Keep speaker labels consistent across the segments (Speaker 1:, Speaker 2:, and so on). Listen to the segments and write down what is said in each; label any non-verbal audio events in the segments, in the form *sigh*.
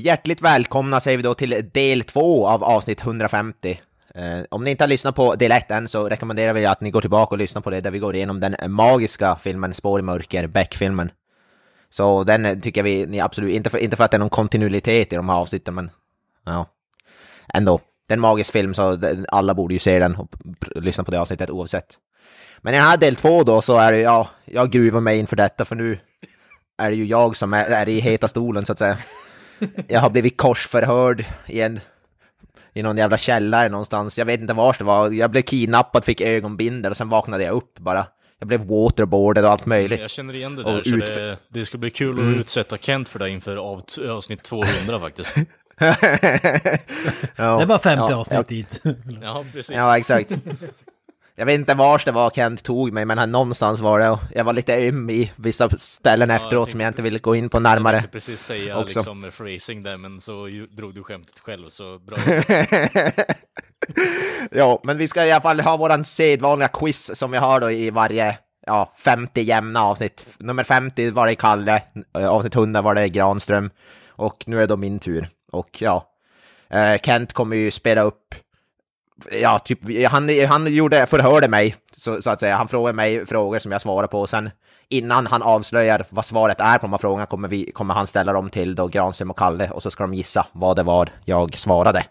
Speaker 1: Hjärtligt välkomna säger vi då till del två av avsnitt 150. Eh, om ni inte har lyssnat på del 1 än så rekommenderar vi att ni går tillbaka och lyssnar på det där vi går igenom den magiska filmen Spår i mörker, Beck-filmen. Så den tycker vi ni absolut, inte för, inte för att det är någon kontinuitet i de här avsnitten men ja, ändå. Det är en magisk film så alla borde ju se den och lyssna på det avsnittet oavsett. Men i den här del två då så är det, ja, jag gruvar mig inför detta för nu är det ju jag som är, är i heta stolen så att säga. Jag har blivit korsförhörd i en i någon jävla källare någonstans. Jag vet inte var det var. Jag blev kidnappad, fick ögonbindel och sen vaknade jag upp bara. Jag blev waterboarded och allt möjligt.
Speaker 2: Jag känner igen det där, så det, det, ska bli kul mm. att utsätta Kent för det inför av, avsnitt 200 faktiskt. *laughs*
Speaker 3: ja, det är bara 50 ja, avsnitt
Speaker 2: ja.
Speaker 3: dit. *laughs*
Speaker 2: ja, precis.
Speaker 1: Ja, exakt. Jag vet inte vars det var Kent tog mig, men någonstans var det. Och jag var lite öm i vissa ställen ja, efteråt som jag inte ville gå in på närmare. Jag
Speaker 2: precis säga också. liksom phrasing där, men så drog du skämtet själv, så bra. *laughs*
Speaker 1: ja, men vi ska i alla fall ha våran sedvanliga quiz som vi har då i varje ja, 50 jämna avsnitt. Nummer 50 var det Kalle, eh, avsnitt 100 var det Granström och nu är det då min tur. Och ja, eh, Kent kommer ju spela upp ja, typ, han, han gjorde, förhörde mig, så, så, att säga. Han frågade mig frågor som jag svarade på, och sen innan han avslöjar vad svaret är på de här frågorna kommer, vi, kommer han ställa dem till då Granström och Kalle, och så ska de gissa vad det var jag svarade.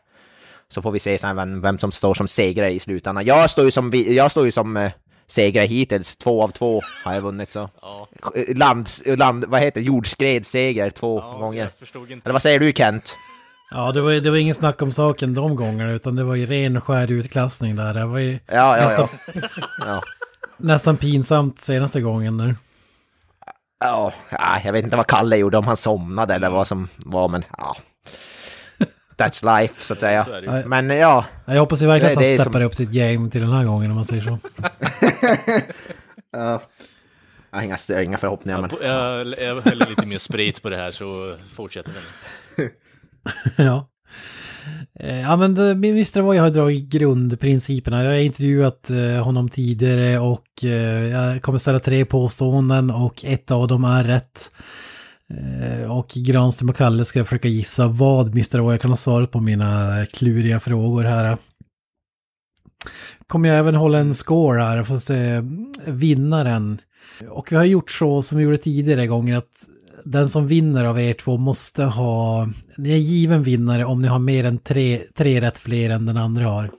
Speaker 1: Så får vi se sen vem, vem som står som segrare i slutändan. Jag står ju som, jag står ju som eh, segrare hittills, två av två har jag vunnit så. Ja. Land, land, vad heter det, jordskredsseger två ja, gånger. Eller vad säger du Kent?
Speaker 3: Ja, det var, det var ingen snack om saken de gångerna, utan det var ju ren skär utklassning där. Det var ju
Speaker 1: ja, ja, nästan, *laughs* ja.
Speaker 3: nästan pinsamt senaste gången där.
Speaker 1: Ja, jag vet inte vad Kalle gjorde, om han somnade eller vad som var, men ja. That's life, så att säga. Så men ja.
Speaker 3: Jag hoppas ju verkligen att han steppar som... upp sitt game till den här gången, om man säger så. *laughs*
Speaker 1: ja. Jag har inga, inga förhoppningar, men...
Speaker 2: Jag, jag häller lite mer sprit på det här, så fortsätter vi. *laughs*
Speaker 3: ja. Eh, ja men Mr. Voy har dragit grundprinciperna. Jag har intervjuat eh, honom tidigare och eh, jag kommer ställa tre påståenden och ett av dem är rätt. Och Granström och Kalle ska försöka gissa vad Mr. Voy kan ha svarat på mina kluriga frågor här. Kommer jag även hålla en score här, fast vinnaren. Och vi har gjort så som vi gjorde tidigare gånger att den som vinner av er två måste ha, ni är given vinnare om ni har mer än tre, tre rätt fler än den andra har.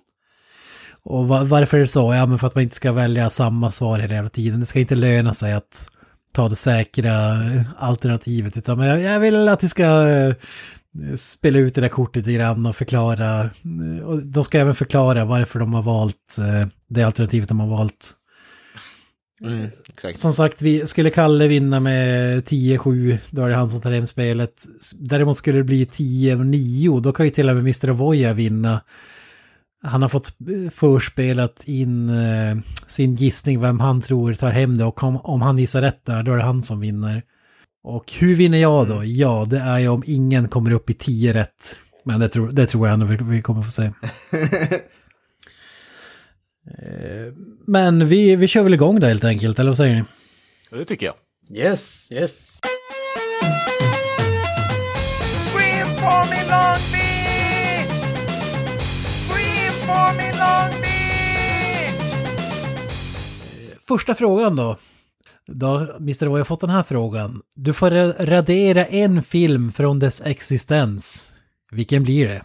Speaker 3: Och varför är det så? Ja, men för att man inte ska välja samma svar hela tiden. Det ska inte löna sig att ta det säkra alternativet. Utan men jag vill att ni ska eh, spela ut det där kortet lite grann och förklara. Eh, och de ska även förklara varför de har valt eh, det alternativet de har valt. Mm, som sagt, vi, skulle Kalle vinna med 10-7, då är det han som tar hem spelet. Däremot skulle det bli 10-9, då kan ju till och med Mr. Avoya vinna. Han har fått förspelat in eh, sin gissning vem han tror tar hem det och om, om han gissar rätt där, då är det han som vinner. Och hur vinner jag då? Mm. Ja, det är ju om ingen kommer upp i 10 rätt. Men det tror, det tror jag vi, vi kommer få se. *laughs* Eh, men vi, vi kör väl igång då helt enkelt, eller vad säger ni?
Speaker 2: Det tycker jag.
Speaker 1: Yes, yes.
Speaker 3: Första frågan då. Då, Mr. Roy har fått den här frågan. Du får radera en film från dess existens. Vilken blir det?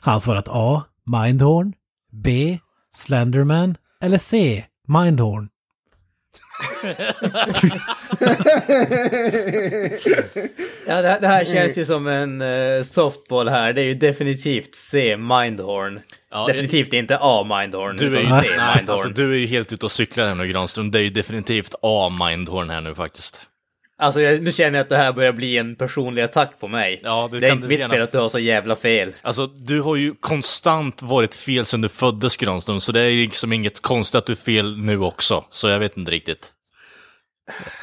Speaker 3: Han svarat A. Mindhorn. B. Slenderman eller C. Mindhorn? *laughs*
Speaker 4: ja, det, det, här känns ju som en uh, softball här. Det är ju definitivt C. Mindhorn. Ja, definitivt jag... inte A. Mindhorn,
Speaker 2: du utan är, C. Mindhorn. Alltså, du är ju helt ute och cyklar här nu Granström. Det är ju definitivt A. Mindhorn här nu faktiskt.
Speaker 4: Alltså jag, nu känner jag att det här börjar bli en personlig attack på mig.
Speaker 2: Ja, det
Speaker 4: det är
Speaker 2: kan
Speaker 4: inte
Speaker 2: du
Speaker 4: mitt
Speaker 2: gärna-
Speaker 4: fel att du har så jävla fel.
Speaker 2: Alltså, du har ju konstant varit fel sedan du föddes, Granström, så det är liksom inget konstigt att du är fel nu också. Så jag vet inte riktigt.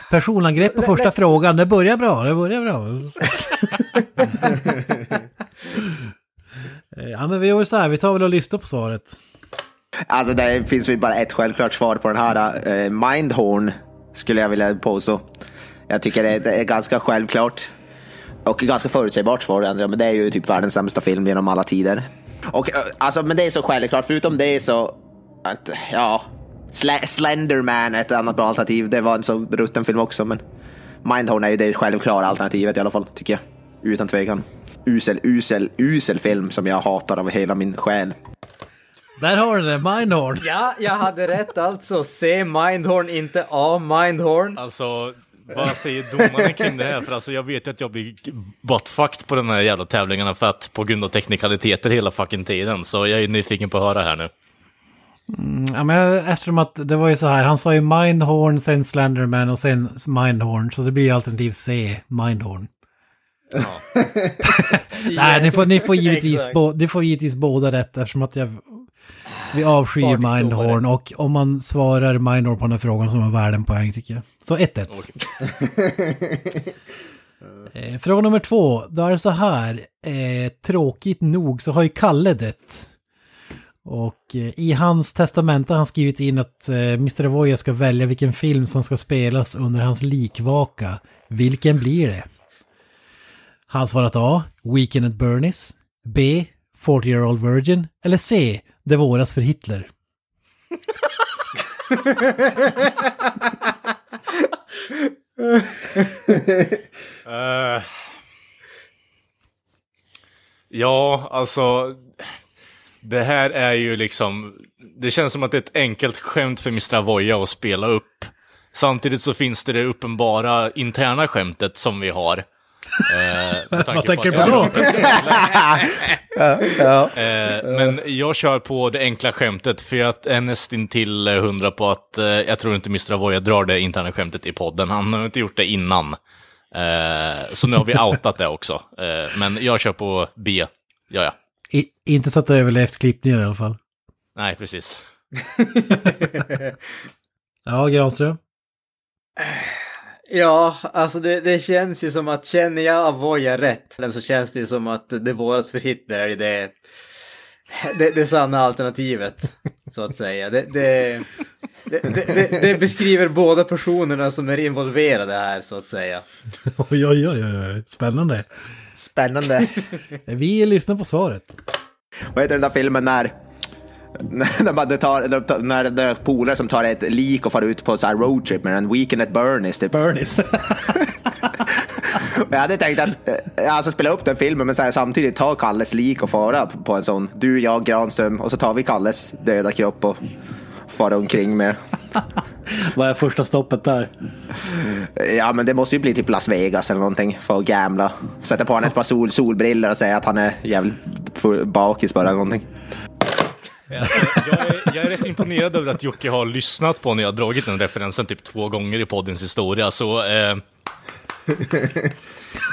Speaker 3: Personangrepp på första frågan, det börjar bra, det börjar bra. Eh, *laughs* ja men vi gör så här, vi tar väl och lyssnar på svaret.
Speaker 1: Alltså det finns ju bara ett självklart svar på den här. Uh, Mindhorn skulle jag vilja påstå. Jag tycker det är, det är ganska självklart. Och ganska förutsägbart svar, Andrea, men det är ju typ världens sämsta film genom alla tider. Och eh, alltså, men det är så självklart, förutom det så... Att, ja... Sl- Slenderman är ett annat bra alternativ. Det var en så rutten film också, men... Mindhorn är ju det självklara alternativet i alla fall, tycker jag. Utan tvekan. Usel, usel, usel film som jag hatar av hela min själ.
Speaker 3: Där har du det, Mindhorn.
Speaker 4: Ja, jag hade rätt alltså. Se Mindhorn, inte A Mindhorn.
Speaker 2: Alltså, vad säger domaren kring det här? För alltså, jag vet ju att jag blir buttfucked på de här jävla tävlingarna för att på grund av teknikaliteter hela fucking tiden. Så jag är nyfiken på att höra här nu.
Speaker 3: Ja, men eftersom att det var ju så här, han sa ju Mindhorn, sen Slenderman och sen Mindhorn, så det blir ju alternativ C, Mindhorn. *laughs* Nej, ni får, ni, får givetvis bo, ni får givetvis båda rätt eftersom att jag... Vi avskyr. Mindhorn och om man svarar Mindhorn på den här frågan så har man värd en poäng tycker jag. Så *laughs* 1-1. Eh, Fråga nummer två, då är det så här. Eh, tråkigt nog så har ju Kalle dött. Och eh, i hans testamente har han skrivit in att eh, Mr. Avoya ska välja vilken film som ska spelas under hans likvaka. Vilken blir det? Han svarat A. Weekend at Bernies. B. 40 year old virgin. Eller C. Det våras för Hitler. *laughs* *laughs*
Speaker 2: uh, ja, alltså. Det här är ju liksom... Det känns som att det är ett enkelt skämt för Mr. Avoya att spela upp. Samtidigt så finns det det uppenbara interna skämtet som vi har. Eh,
Speaker 3: vad tänker du på
Speaker 2: jag-
Speaker 3: då? *laughs*
Speaker 2: Eh, men jag kör på det enkla skämtet, för jag är nästan till hundra på att eh, jag tror inte Mr. Avoya drar det interna skämtet i podden. Han har inte gjort det innan. Eh, så nu har vi outat det också. Eh, men jag kör på B. Ja, ja.
Speaker 3: I, inte så att det överlevt klippningen i alla fall.
Speaker 2: Nej, precis. *laughs*
Speaker 3: Ja, Granström.
Speaker 4: Ja, alltså det, det känns ju som att känner jag Avoya rätt, så känns det ju som att det våras för Hitler är det, det, det sanna alternativet, så att säga. Det, det, det, det, det beskriver båda personerna som är involverade här, så att säga.
Speaker 3: Oj, oj, oj, oj, spännande.
Speaker 1: Spännande.
Speaker 3: Vi lyssnar på svaret.
Speaker 1: Vad heter den där filmen när... *laughs* När, det tar, när det är polare som tar ett lik och far ut på så här roadtrip med en weekend at Bernies typ.
Speaker 3: Bernies. *laughs*
Speaker 1: Jag hade tänkt att eh, alltså, spela upp den filmen men så här, samtidigt ta Kalles lik och fara på en sån. Du, jag, Granström och så tar vi Kalles döda kropp och fara omkring med. *laughs*
Speaker 3: Vad är första stoppet där?
Speaker 1: Ja men det måste ju bli typ Las Vegas eller någonting för att gamla. Sätta på honom ett par sol, solbriller och säga att han är jävligt bakis bara eller någonting.
Speaker 2: Alltså, jag, är, jag är rätt imponerad över att Jocke har lyssnat på när jag har dragit den referensen typ två gånger i poddens historia. Så, eh, *laughs*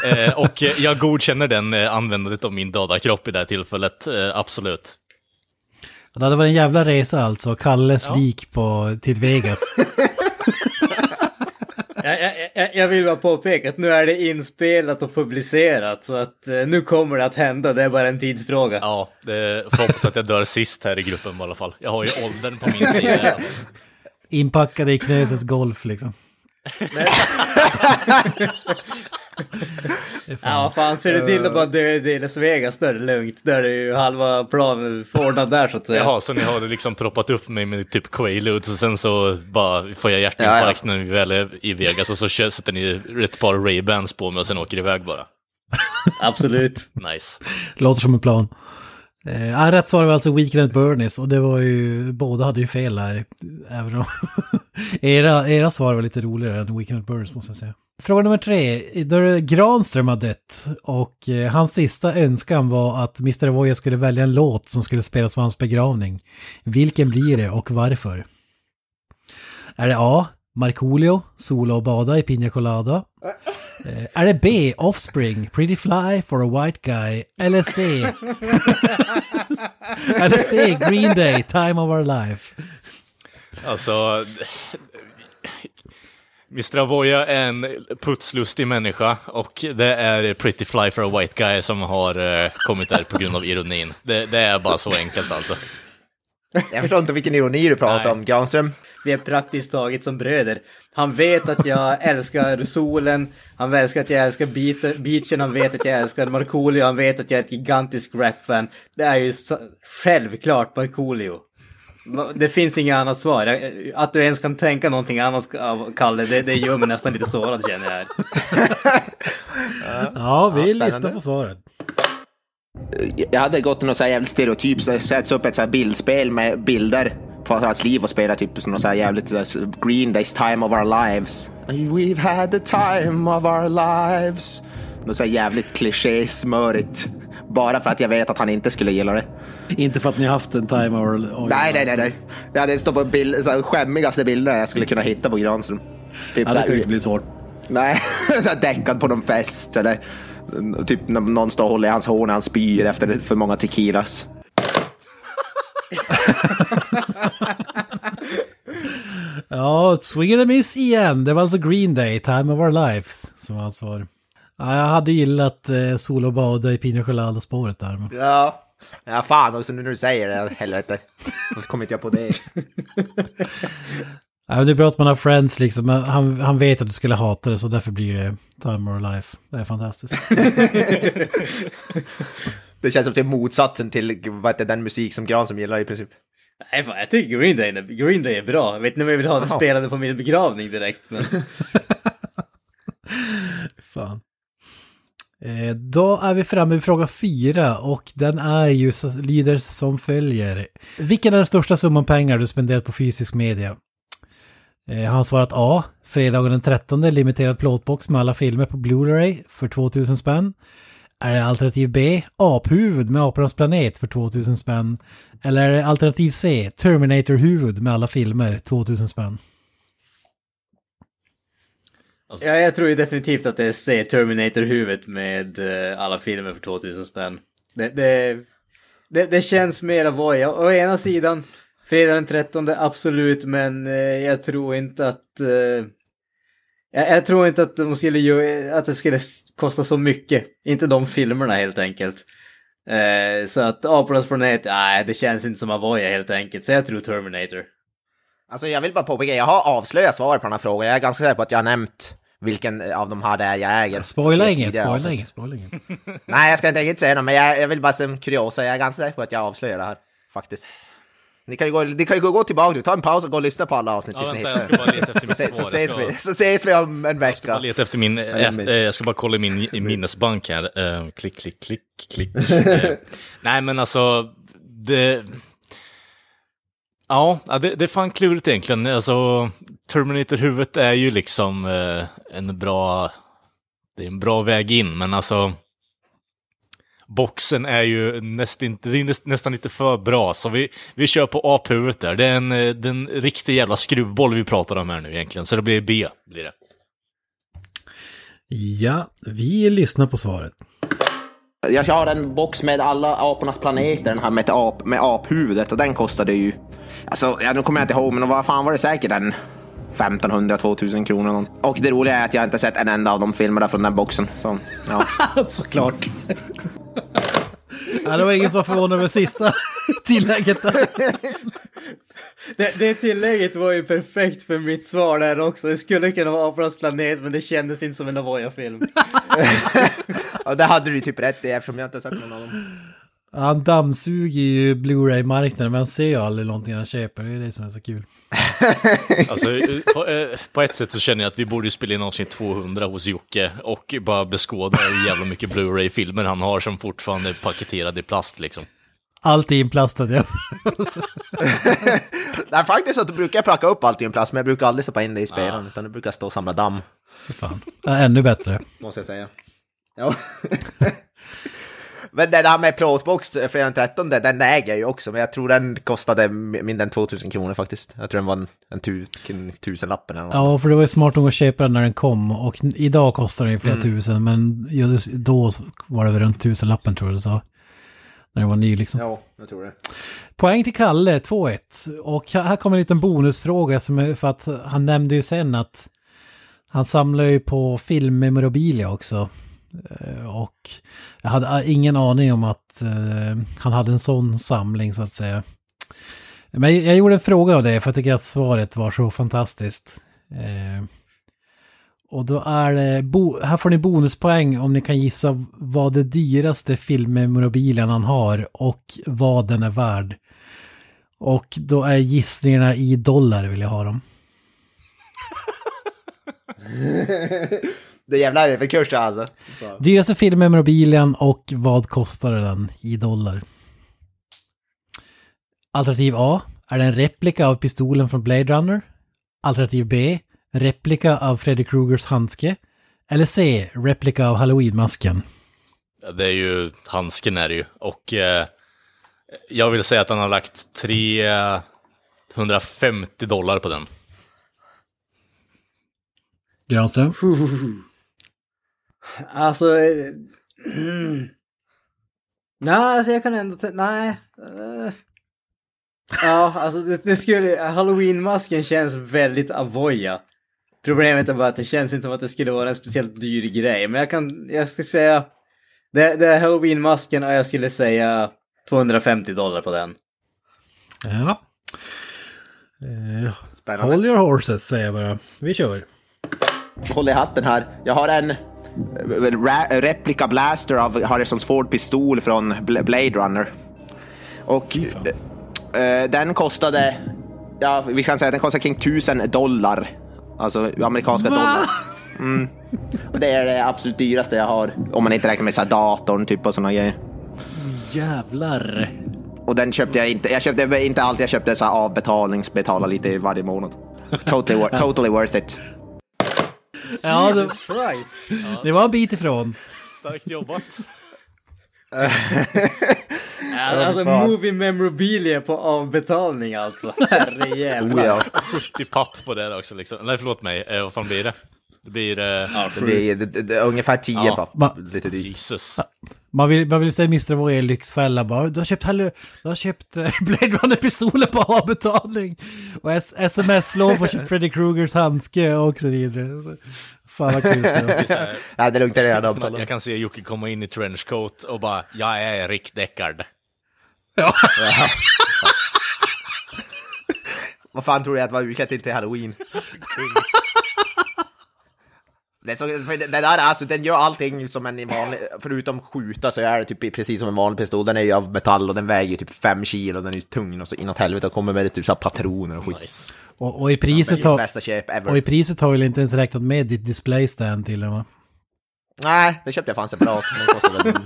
Speaker 2: eh, och jag godkänner den eh, användandet av min döda kropp i det här tillfället, eh, absolut.
Speaker 3: Det hade varit en jävla resa alltså. Kalles lik på, till Vegas. *laughs*
Speaker 4: Jag, jag, jag- jag vill bara påpeka att nu är det inspelat och publicerat, så att eh, nu kommer det att hända, det är bara en tidsfråga.
Speaker 2: Ja, det får hoppas att jag dör sist här i gruppen i alla fall. Jag har ju åldern på min sida.
Speaker 3: Inpackade i Knöses golf liksom. *laughs*
Speaker 4: Ja, fan ser du till att bara dö i Las Vegas, då är det lugnt. Då är det ju halva planen ordnad där så att säga.
Speaker 2: Jaha, så ni har liksom proppat upp mig med typ Quaaludes och sen så bara får jag hjärtinfarkt när vi väl är i Vegas och så kör- sätter ni ett par Ray-Bans på mig och sen åker iväg bara.
Speaker 4: Absolut.
Speaker 2: Nice.
Speaker 3: Låter som en plan. Eh, ja, rätt svar var alltså Weekend at Bernies och det var ju, båda hade ju fel där. Även om *laughs* era, era svar var lite roligare än Weekend at Bernies måste jag säga. Fråga nummer tre, då är det Granström har dött och eh, hans sista önskan var att Mr. Voya skulle välja en låt som skulle spelas på hans begravning. Vilken blir det och varför? Är det A. Markoolio, sola och bada i Pina Colada? Eh, är det B. Offspring, Pretty Fly for a White Guy? Eller C. *laughs* eller C. Green Day, Time of Our Life?
Speaker 2: Alltså... Mr. Avoya är en putslustig människa och det är Pretty Fly for a White Guy som har eh, kommit där på grund av ironin. Det, det är bara så enkelt alltså.
Speaker 1: Jag förstår inte vilken ironi du pratar
Speaker 2: Nej.
Speaker 1: om, Granström.
Speaker 4: Vi är praktiskt taget som bröder. Han vet att jag älskar solen, han vet att jag älskar beach- beachen, han vet att jag älskar Markoolio, han vet att jag är ett gigantiskt rap-fan. Det är ju så, självklart Markoolio. Det finns inget annat svar. Att du ens kan tänka någonting annat av Kalle, det, det gör mig nästan lite sårad känner jag. här. *laughs*
Speaker 3: Ja, vi
Speaker 1: spännande.
Speaker 3: lyssnar på svaret.
Speaker 1: Jag hade gått något så här jävligt stereotyp, så sätts upp ett så här bildspel med bilder på hans liv och spela typ som något så här jävligt så här Green Days Time of Our Lives. We've had the time of our lives. Något så här jävligt kliché-smörigt. Bara för att jag vet att han inte skulle gilla det.
Speaker 5: Inte för att ni har haft en time or...
Speaker 1: Nej, nej, nej, nej. Det hade stått på bild, så här, skämmigaste bilder jag skulle kunna hitta på Granström. Typ
Speaker 5: Ja, det kan ju inte bli svårt.
Speaker 1: Nej, *laughs* så här däckad på någon fest eller typ när någon står och håller i hans hår när han spyr efter för många tequilas. *laughs*
Speaker 3: Ja, swing and a miss igen. Det var alltså Green Day, Time of Our Lives, som var hans svar. Ja, jag hade gillat eh, Sol och bada i Pina Colada-spåret där.
Speaker 1: Ja. Ja, fan också nu när du säger det, helvete. Varför kommer inte jag på det? *laughs*
Speaker 3: Ja, det är bra att man har friends liksom. men Han, han vet att du skulle hata det, så därför blir det Time of Our Life. Det är fantastiskt. *laughs*
Speaker 1: Det känns som det är motsatsen till vad heter, den musik som Granström gillar i princip.
Speaker 4: Nej fan, jag tycker Green Day, Green Day är bra. Jag vet inte om jag vill ha det spelade på min begravning direkt, men... *laughs*
Speaker 3: Fan. Eh, då är vi framme vid fråga fyra och den är ju, lyder som följer. Vilken är den största summan pengar du spenderat på fysisk media? Eh, har han svarat A. Fredagen den 13 limiterad plåtbox med alla filmer på Blu-ray för 2000 spänn. Är det alternativ B. Aphuvud med Apornas planet för 2000 spänn. Eller är det alternativ C. Terminator-huvud med alla filmer 2000 spänn.
Speaker 4: Ja, jag tror ju definitivt att det är C, Terminator-huvudet med eh, alla filmer för 2000 spänn. Det, det, det, det känns mer av voja. Å ena sidan, fredag den 13, absolut, men eh, jag tror inte att... Eh, jag, jag tror inte att, de skulle göra, att det skulle kosta så mycket. Inte de filmerna helt enkelt. Eh, så att Apornas planet, nej, det känns inte som Avoya helt enkelt. Så jag tror Terminator.
Speaker 1: Alltså jag vill bara påpeka, jag har avslöjat svaret på den här frågan. Jag är ganska säker på att jag har nämnt vilken av de här det är jag äger.
Speaker 3: Spoila inget, spoila inget, spoila *laughs* inget.
Speaker 1: Nej, jag ska inte, inte säga något, men jag, jag vill bara som kuriosa, jag är ganska säker på att jag avslöjar det här, faktiskt. Ni kan ju gå, ni kan ju gå, gå tillbaka nu, ta en paus och gå och lyssna på alla avsnitt
Speaker 2: Ja,
Speaker 1: tills
Speaker 2: vänta, jag ska bara leta efter *laughs*
Speaker 1: så,
Speaker 2: mitt
Speaker 1: ses- så,
Speaker 2: svar. Jag
Speaker 1: ses
Speaker 2: ska,
Speaker 1: vi, så ses vi om en
Speaker 2: bara
Speaker 1: vecka.
Speaker 2: leta efter min, efter, jag ska bara kolla i min minnesbank här. Eh, klick, klick, klick, klick. *laughs* Eh, nej, men alltså, det... Ja, ja, det, det är fan klurigt egentligen. Alltså, Terminator-huvudet är ju liksom eh, en bra... Det är en bra väg in, men alltså... Boxen är ju nästan, det är näst, nästan lite för bra, så vi, vi kör på aphuvudet där. Det är en, eh, det är en riktig jävla skruvboll vi pratar om här nu egentligen, så det blir B, blir det.
Speaker 3: Ja, vi lyssnar på svaret.
Speaker 1: Jag har en box med alla apornas planeter, den här med, ett ap, med aphuvudet och den kostade ju... Alltså, ja, nu kommer jag inte ihåg, men vad fan var det säkert en 1500-2000 kronor. Och det roliga är att jag inte sett en enda av de filmerna från den boxen. Så, ja. *laughs*
Speaker 3: Såklart. Ja, det var ingen som var förvånad över sista *laughs* tillägget. där.
Speaker 4: Det, det tillägget var ju perfekt för mitt svar där också. Det skulle kunna vara Apornas planet, men det kändes inte som en Avoya-film.
Speaker 1: Och *laughs* det hade du ju typ rätt i eftersom jag inte sett någon av dem.
Speaker 3: Han dammsuger ju Blu-ray-marknaden, men han ser ju aldrig någonting han köper. Det är det som är så kul. *laughs*
Speaker 2: Alltså, eh, på, eh, på ett sätt så känner jag att vi borde ju spela in avsnitt 200 hos Jocke och bara beskåda hur jävla mycket Blu-ray-filmer han har som fortfarande är paketerade i plast liksom.
Speaker 3: Allt är inplastat, ja. *laughs*
Speaker 1: Nej, faktiskt så brukar jag plocka upp allt i en plast, men jag brukar aldrig stoppa in det i spelaren, utan det brukar stå och samla damm,
Speaker 3: Fan. Ja, ännu bättre.
Speaker 1: måste jag säga. Ja. *laughs* Men den här med plåtbox fredag den 13, den äger jag ju också, men jag tror den kostade mindre än 2000 kronor faktiskt. Jag tror den var en, en tu, tusenlappen eller något.
Speaker 3: Ja, för det var ju smart nog att köpa den när den kom. Och idag kostar den ju flera tusen, men just då var det väl runt tusenlappen tror jag du sa. När den var ny liksom.
Speaker 1: Ja, jag tror det.
Speaker 3: Poäng till Kalle, 2-1. Och här kommer en liten bonusfråga som är för att han nämnde ju sen att han samlar ju på filmmemorabilia också. Eh, och jag hade eh, ingen aning om att eh, han hade en sån samling så att säga. Men jag gjorde en fråga av det för jag tycker att svaret var så fantastiskt. Och då är det, här får ni bonuspoäng om ni kan gissa vad det dyraste filmmemobilen han har och vad den är värd. Och då är gissningarna i dollar vill jag ha dem.
Speaker 1: Det är jävla överkurs alltså.
Speaker 3: Dyraste filmmemorabilien och vad kostar den i dollar? Alternativ A. Är det en replika av pistolen från Blade Runner? Alternativ B. Replika av Freddy Krugers handske? Eller C. Replika av Halloween-masken?
Speaker 2: Det är ju, handsken är det ju. Och eh, jag vill säga att han har lagt 350 dollar på den.
Speaker 3: Granström? *laughs*
Speaker 4: Alltså... eh, Mm. Nej, alltså jag kan ändå... Nej. eh. Ja, alltså det, det skulle... Halloween-masken känns väldigt avoya. Problemet är bara att det känns inte som att det skulle vara en speciellt dyr grej. Men jag kan... Jag ska säga... Det, det är Halloween-masken och jag skulle säga 250 dollar på den.
Speaker 3: Ja. Eh,
Speaker 1: Spännande.
Speaker 3: Hold your horses säger jag bara. Vi kör.
Speaker 1: Håll i hatten här. Jag har en eh, replika blaster av Harrisons Ford pistol från Bl- Blade Runner. Och eh, den kostade, ja vi kan säga att den kostade kring 1000 dollar. Alltså amerikanska dollar. Mm. Och det är det absolut dyraste jag har. Om man inte räknar med så här datorn typ och sådana grejer.
Speaker 5: Jävlar.
Speaker 1: Och den köpte jag inte, jag köpte inte allt, jag köpte så här avbetalnings, betala lite varje månad. Totally, wor- totally worth it.
Speaker 3: Ja, det,
Speaker 4: Christ!
Speaker 3: det var en bit ifrån.
Speaker 2: Starkt jobbat. *laughs*
Speaker 4: Alltså movie memorabilia på avbetalning alltså. Herrejävlar. *laughs*
Speaker 1: Oh, ja.
Speaker 2: 70 papp på det också liksom. Nej, förlåt mig. Eh, vad fan blir det? Det blir... Eh,
Speaker 1: Det blir det, det, det, är ungefär 10
Speaker 2: Ja.
Speaker 1: papp.
Speaker 3: Va-
Speaker 1: Lite dyrt.
Speaker 2: Jesus.
Speaker 3: Man vill, man vill säga Mr. Voyer lyxfälla bara. Du har köpt, du har köpt eh, *laughs* Blade Runner-pistoler på avbetalning. Och sms-lån på Freddy Krugers handske och så vidare. Så, fan vad kul. det *laughs*
Speaker 1: Nej, det är lugnt, det är redan.
Speaker 2: Jag kan se Jocke komma in i trenchcoat och bara, jag är Rick Deckard. *laughs*
Speaker 1: Vad fan tror du att var utklädd till till halloween? Det, är så, det där, alltså, den gör allting som en vanlig, förutom skjuta så är det typ precis som en vanlig pistol. Den är ju av metall och den väger typ 5 kilo, den är ju tung och så inåt helvete och kommer med typ så här patroner och skit.
Speaker 2: Nice.
Speaker 3: Och, och, i priset
Speaker 1: är
Speaker 3: har,
Speaker 1: bästa köp ever.
Speaker 3: och i priset har väl inte ens räknat med ditt display stand till den va?
Speaker 1: Nej, det köpte jag fan separat. Den kostade väl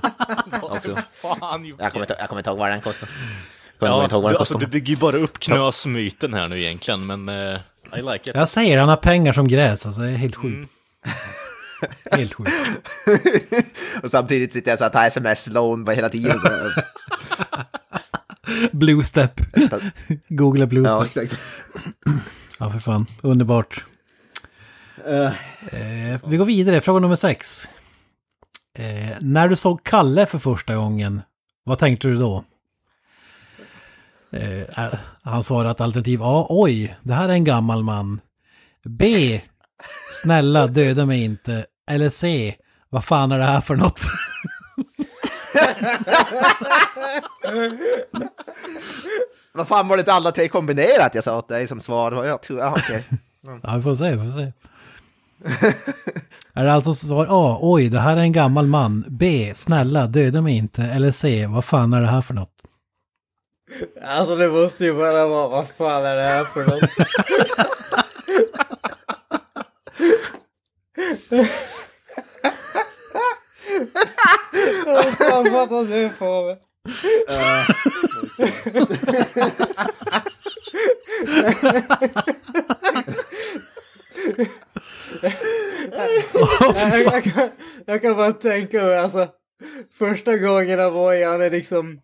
Speaker 1: *laughs* också.
Speaker 2: Fan.
Speaker 1: Jag kommer inte jag kommer inte ihåg vad den kostade. Jag kommer
Speaker 2: Ja,
Speaker 1: inte ihåg vad
Speaker 2: alltså, du bygger ju bara upp knösmyten här nu egentligen, men eh, I like it.
Speaker 3: Jag säger han har pengar som gräs alltså, det är helt sjukt. *laughs* Helt sjukt. *laughs*
Speaker 1: och samtidigt sitter jag så här och tar sms-lån hela tiden. *laughs*
Speaker 3: Blue step. Googla blue
Speaker 1: ja, exakt. *clears throat*
Speaker 3: Ja, för fan. Underbart. Eh, vi går vidare, fråga nummer sex. Eh, när du såg Kalle för första gången, vad tänkte du då? Eh, eh, han svarade att alternativ A, oj, det här är en gammal man. B, snälla döda mig inte. Eller C, vad fan är det här för något? *laughs*
Speaker 1: Vad fan var det inte alla tre kombinerat jag sa åt dig som svar? Jag tror, ja, okej. *laughs*
Speaker 3: Ja, vi får se, vi får se. är det alltså svar A, oj, det här är en gammal man. B, snälla döda mig inte. Eller C, vad fan är det här för något?
Speaker 4: Alltså det måste ju bara vara, vad fan är det här för något? *laughs* Vad fan fattar du på mig? jag, jag, kan, jag kan bara tänka mig alltså Första gången Avoy, han är liksom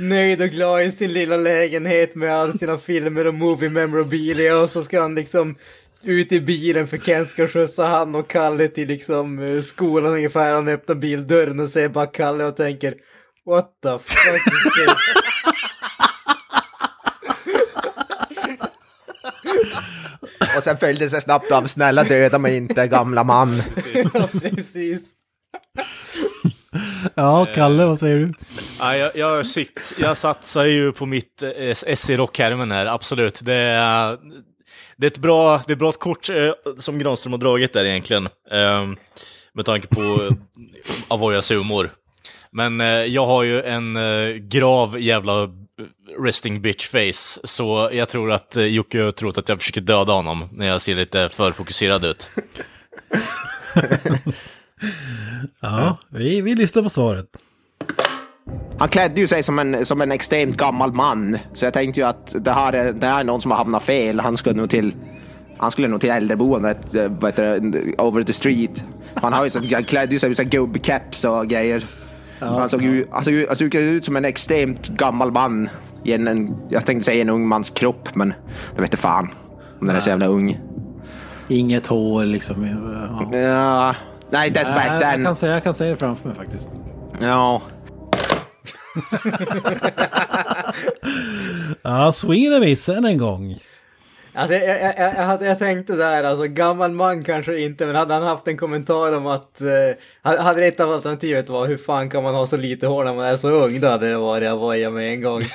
Speaker 4: nöjd och glad i sin lilla lägenhet med alla sina filmer och movie memorabilia och så ska han liksom ut i bilen för Kent ska skjutsa han och Kalle till liksom eh, skolan ungefär. Han öppnar bildörren och ser bara Kalle och tänker What the fuck is this?
Speaker 1: Och sen följdes det snabbt av snälla döda mig inte gamla man. *laughs*
Speaker 4: Ja, precis.
Speaker 3: Ja, Kalle, vad säger du?
Speaker 2: Ja, jag, jag, jag satsar ju på mitt eh, S i rockhärmen här, absolut. Det är, det är ett bra, det är ett bra kort eh, som Granström har dragit där egentligen. Eh, med tanke på eh, Avoyas humor. Men eh, jag har ju en eh, grav jävla eh, resting bitch face, så jag tror att eh, Jocke har trott att jag försöker döda honom när jag ser lite för fokuserad ut. *laughs*
Speaker 3: Ja, vi, vi lyssnar på svaret.
Speaker 1: Han klädde ju sig som en, som en extremt gammal man. Så jag tänkte ju att det här, är, det här är någon som har hamnat fel. Han skulle nog till, han skulle nog till äldreboendet, eh, heter det, over the street. Han, har ju så, han klädde ju sig med gubbkeps och grejer. så han såg ju han såg, ju- han såg ut som en extremt gammal man. I en, en, jag tänkte säga en ung mans kropp, men jag vet inte fan om den är så jävla ung.
Speaker 3: Inget hår liksom. Ja.
Speaker 1: Ja, nej, that's back
Speaker 3: jag,
Speaker 1: then.
Speaker 3: kan säga, jag kan säga det framför mig faktiskt.
Speaker 1: Ja.
Speaker 3: Ja, viss än en gång.
Speaker 4: Alltså jag, jag, jag, jag, hade, jag tänkte där, alltså gammal man kanske inte, men hade han haft en kommentar om att, eh, hade- hade ett av alternativet var hur fan kan man ha så lite hår när man är så ung, då hade det varit Avoya med en gång. *laughs*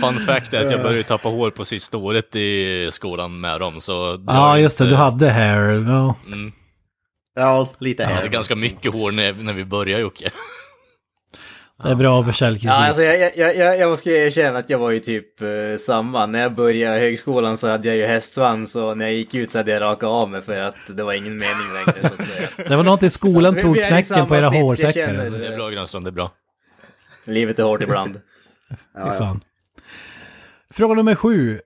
Speaker 2: Fun fact är att jag började tappa hår på sista året i skolan med dem, så... det
Speaker 3: Ja,
Speaker 2: har
Speaker 3: just det.
Speaker 2: inte-
Speaker 3: Du hade hair. Ja.
Speaker 1: Ja, lite här.
Speaker 2: hade ganska mycket hår när, när vi började Jocke.
Speaker 3: Det är bra med källkritik.
Speaker 4: Ja, alltså jag, jag, jag, jag måste erkänna att jag var ju typ eh, samma. När jag började högskolan så hade jag ju hästsvans och när jag gick ut så hade jag rakat av mig för att det var ingen mening längre så.
Speaker 3: Det var något i skolan
Speaker 4: Vi-
Speaker 3: tog knäcken på era hårsäckar.
Speaker 4: känner.
Speaker 2: Det är bra Grönström, det är bra.
Speaker 4: Livet är hårt ibland. *laughs*
Speaker 3: Fy fan. Fråga nummer sju.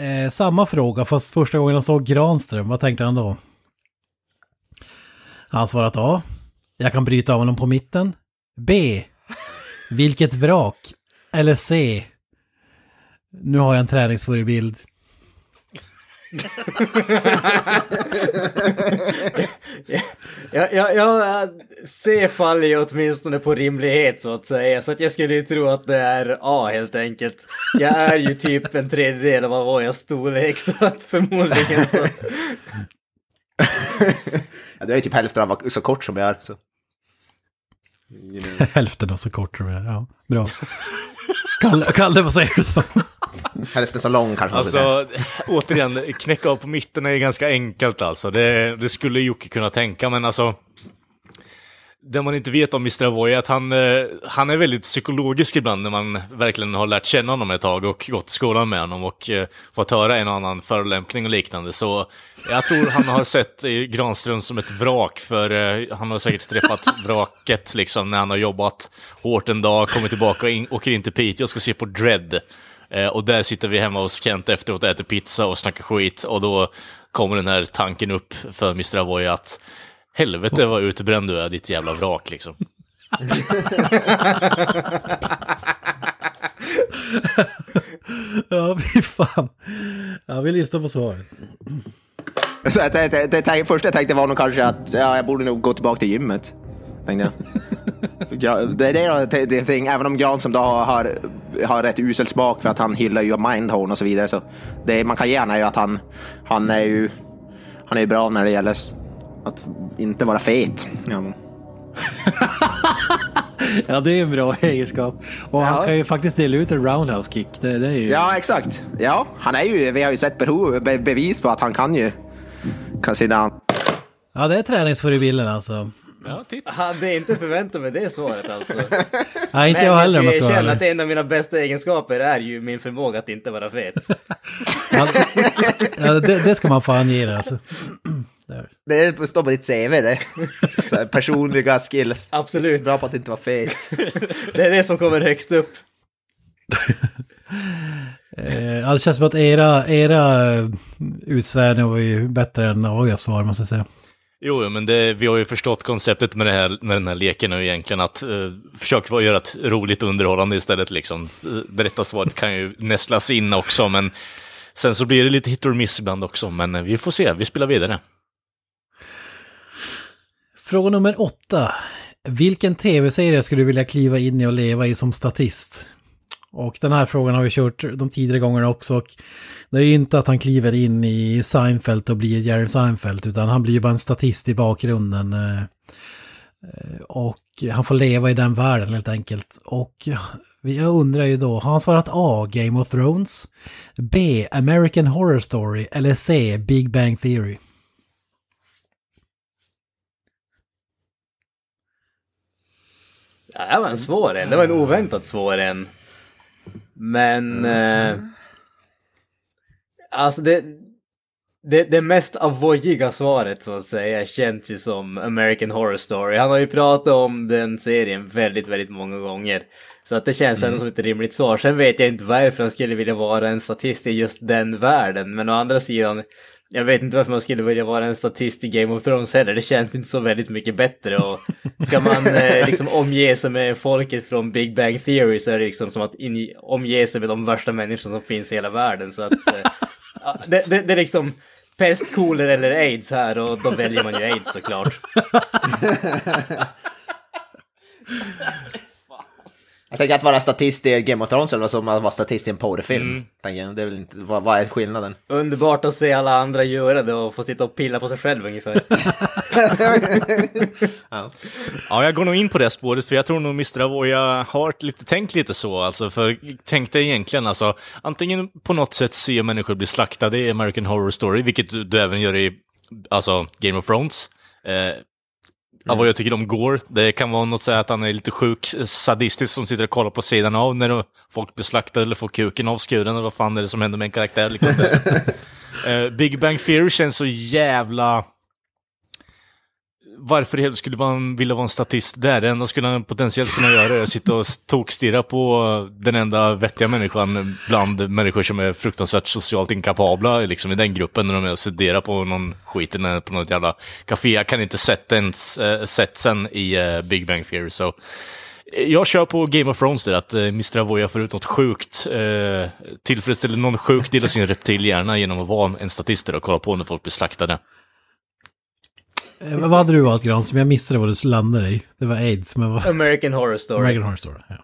Speaker 3: Eh, samma fråga, fast första gången han såg Granström. Vad tänkte han då? Han svarat A. Jag kan bryta av honom på mitten. B. Vilket vrak. Eller C. Nu har jag en träningsförebild. *laughs*
Speaker 4: Jag, jag, jag ser faller ju åtminstone på rimlighet så att säga, så att jag skulle ju tro att det är A helt enkelt. Jag är ju typ en tredjedel av vad jag storlek så att förmodligen så.
Speaker 1: Ja, du är ju typ hälften av så kort som jag är. Så.
Speaker 3: Hälften av så kort tror jag. Ja, bra. Kalle, Kalle vad säger du då?
Speaker 1: Hälften så lång kanske.
Speaker 2: Alltså, *laughs* återigen, knäcka av på mitten är ju ganska enkelt alltså. Det, det skulle Jocke kunna tänka, men alltså... Det man inte vet om Mr. Avoy är att han, eh, han är väldigt psykologisk ibland när man verkligen har lärt känna honom ett tag och gått i skolan med honom och eh, fått höra en och annan förolämpning och liknande. Så jag tror han har sett Granström som ett vrak, för eh, han har säkert träffat vraket liksom när han har jobbat hårt en dag, kommit tillbaka och in, åker in till Piteå och ska se på Dread. Eh, och där sitter vi hemma hos Kent efteråt och äter pizza och snackar skit och då kommer den här tanken upp för Mr. Avoy att helvete vad utbränd du är, ditt jävla vrak liksom.
Speaker 3: Ja, fy fan. Ja, vi lyssnar på svaret.
Speaker 1: Så jag, tänkte- det, det, första jag tänkte var nog kanske att ja, jag borde nog gå tillbaka till gymmet. Tänkte jag. Ja, det, det är det, det thing, även om Granström då har, har rätt usel smak för att han hyllar ju Mindhorn och så vidare. Så det man kan ge honom är ju att han, han är ju han är ju bra när det gäller att inte vara fet. Ja, men- *laughs*
Speaker 3: Ja, det är en bra egenskap. Och han
Speaker 1: Ja.
Speaker 3: kan ju faktiskt dela ut en roundhouse kick. Det, det är ju...
Speaker 1: ja, exakt. Ja, han är ju, vi har ju sett behov, be, bevis på att han kan ju kan sina
Speaker 3: Ja, det är träningsförebilden alltså.
Speaker 2: Ja, titta.
Speaker 4: Hade inte förväntat mig det svaret alltså. *laughs*
Speaker 3: Nej, inte
Speaker 4: Men
Speaker 3: jag heller om jag
Speaker 4: ska
Speaker 3: vara
Speaker 4: erkänna att en av mina bästa egenskaper är ju min förmåga att inte vara fet. *laughs*
Speaker 3: Ja, det, det ska man få ange det, alltså. Där.
Speaker 1: Det står på ditt CV det. Så här, personliga skills.
Speaker 4: Absolut.
Speaker 1: Bra på att inte vara fet.
Speaker 4: Det är det som kommer högst upp. *laughs*
Speaker 3: Eh, det känns som att era, era eh, utsvärdningar var ju bättre än Avoyas svar, måste jag säga.
Speaker 2: Jo, men det, vi har ju förstått konceptet med, det här, med den här leken och egentligen att uh, försöka göra ett roligt underhållande istället. Liksom. Det rätta svaret kan ju nästlas in också, men sen så blir det lite hit or miss ibland också. Men uh, vi får se, vi spelar vidare.
Speaker 3: Fråga nummer åtta. Vilken tv-serie skulle du vilja kliva in i och leva i som statist? Och den här frågan har vi kört de tidigare gångerna också. Och det är ju inte att han kliver in i Seinfeld och blir Jerry Seinfeld, utan han blir ju bara en statist i bakgrunden. Eh, och han får leva i den världen helt enkelt. Och jag undrar ju då, har han svarat A. Game of Thrones? B. American Horror Story? Eller C. Big Bang Theory?
Speaker 4: Ja, det var en svår en. Det var en oväntat svår en. Men... Eh, alltså det, det... Det mest avoidiga svaret så att säga känns ju som American Horror Story. Han har ju pratat om den serien väldigt, väldigt många gånger. Så att det känns ändå som ett rimligt svar. Sen vet jag inte varför han skulle vilja vara en statist i just den världen. Men å andra sidan, jag vet inte varför man skulle vilja vara en statist i Game of Thrones heller. Det känns inte så väldigt mycket bättre. Och ska man *laughs* eh, liksom omge sig med folket från Big Bang Theory så är det liksom som att in, omge sig med de värsta människorna som finns i hela världen. Så att, eh, *laughs* det, det, det är liksom pest, kolera eller aids här och då väljer man ju aids såklart. *laughs*
Speaker 1: Jag tänker att vara statist i Game of Thrones eller som att vara statist i en porrfilm. Tänker jag. Det är väl inte, vad, vad är skillnaden?
Speaker 4: Underbart att se alla andra göra det och få sitta och pilla på sig själv ungefär. *laughs*
Speaker 2: Ja, jag går nog in på det spåret, för jag tror nog Mr. Avoya har lite, tänkt lite så. Alltså, för tänk dig egentligen, alltså, antingen på något sätt se människor bli slaktade i American Horror Story, vilket du, du även gör i alltså, Game of Thrones. Eh, Ja, vad jag tycker om Gore, det kan vara något sätt att han är lite sjuk, sadistisk som sitter och kollar på sidan av när folk blir slaktade eller får kuken avskuren eller vad fan är det som händer med en karaktär. Liksom. *laughs* Eh, Big Bang Theory känns så jävla... Varför i skulle man vilja vara en statist där? Det enda skulle han potentiellt kunna göra är att sitta och tokstirra på den enda vettiga människan bland människor som är fruktansvärt socialt inkapabla liksom i den gruppen när de är och studerar på någon skit eller på något jävla café. Jag kan inte sätta ens eh, äh, setsen i eh, Big Bang Theory så jag kör på Game of Thrones där, att eh, uh, Mr. Avoya får ut något sjukt, uh, tillfredsställer någon sjuk del av sin reptilhjärna genom att vara en statist och kolla på när folk blir slaktade.
Speaker 3: Eh, Vad hade du valt Granström? Jag missade vad du landade i. Det var aids, men vad...
Speaker 4: American Horror Story.
Speaker 3: American Horror Story. Ja.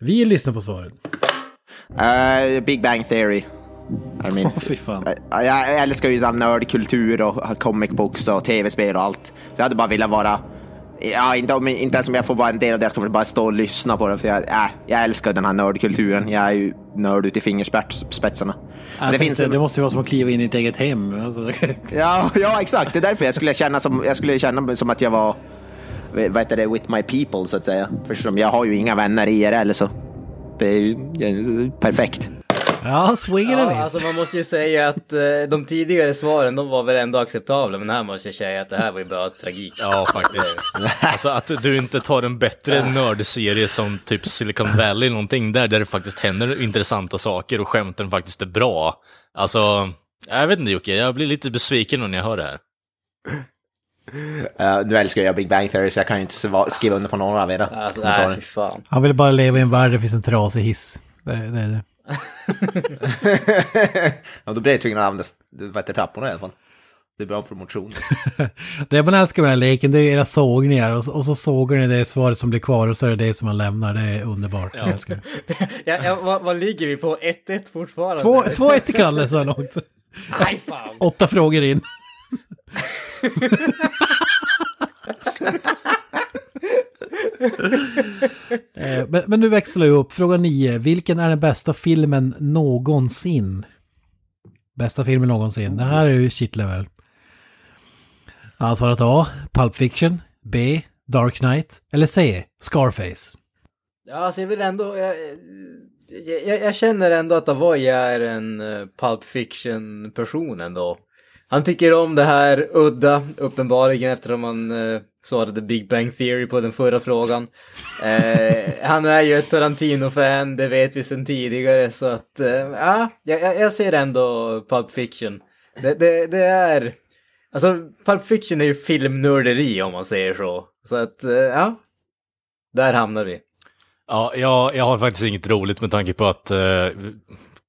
Speaker 3: Vi lyssnar på svaret.
Speaker 1: Eh, Big Bang Theory. I mean,
Speaker 5: Åh, fy fan.
Speaker 1: Eh, jag älskar ju nördkultur och comic books och tv-spel och allt. Så jag hade bara velat vara... Ja, inte, om, inte ens om jag får vara en del av det, jag ska väl bara stå och lyssna på det. För jag, äh, jag älskar den här nördkulturen. Jag är ju nörd ut i fingerspetsarna.
Speaker 5: Det,
Speaker 1: det finns
Speaker 5: det
Speaker 1: en,
Speaker 5: måste ju vara som att kliva in i ett eget hem. Alltså, *laughs*
Speaker 1: ja, ja, exakt. Det är därför jag skulle känna som, jag skulle känna som att jag var vad heter det, with my people så att säga. För jag har ju inga vänner i IRL så det är ju det perfekt.
Speaker 3: Ja, swing and a
Speaker 4: Ja,
Speaker 3: miss.
Speaker 4: alltså man måste ju säga att eh, de tidigare svaren, de var väl ändå acceptabla, men här måste jag säga att det här var ju bara tragik.
Speaker 2: Ja, faktiskt. alltså att du inte tar en bättre nördserie som typ Silicon Valley, någonting där, där det faktiskt händer intressanta saker och skämten faktiskt är bra. Alltså, jag vet inte Jocke, jag blir lite besviken när jag hör det här.
Speaker 1: Uh, nu älskar jag Big Bang Theory så jag kan ju inte skriva under på några av era
Speaker 4: Alltså, nej.
Speaker 3: Han vill bara leva i en värld där det finns en trasig hiss. Det, det är det. *laughs*
Speaker 1: ja, då blir jag tvungen att använda heter trapporna i alla fall. Det är bra för motion. *laughs*
Speaker 3: Det man älskar med den här leken det är era sågningar och, så- och så sågar ni det svaret som blir kvar och så är det det som man lämnar. Det är underbart. Jag älskar det. *laughs*
Speaker 4: Ja, ja, vad, vad ligger vi på? 1-1 fortfarande?
Speaker 3: Två, två ett till Kalle så här långt.
Speaker 4: Nej, fan.
Speaker 3: Åtta frågor in. *laughs* Eh, men, men nu växlar jag upp. Fråga 9. Vilken är den bästa filmen någonsin? Bästa filmen någonsin. Det här är ju shitllevel. Han har svarat A. Pulp Fiction. B. Dark Knight. Eller C. Scarface.
Speaker 4: Ja, alltså jag vill ändå... Jag, jag, jag känner ändå att Avoya är en eh, Pulp Fiction-person ändå. Han tycker om det här udda, uppenbarligen, eftersom han uh, svarade Big Bang Theory på den förra frågan. *laughs* Eh, han är ju ett Tarantino-fan, det vet vi sedan tidigare, så att... eh, Ja, jag, ser ändå Pulp Fiction. Det, det, det är... Alltså, Pulp Fiction är ju filmnörderi om man säger så. Så att, eh, ja. Där hamnar vi.
Speaker 2: Ja, jag, jag har faktiskt inget roligt med tanke på att uh,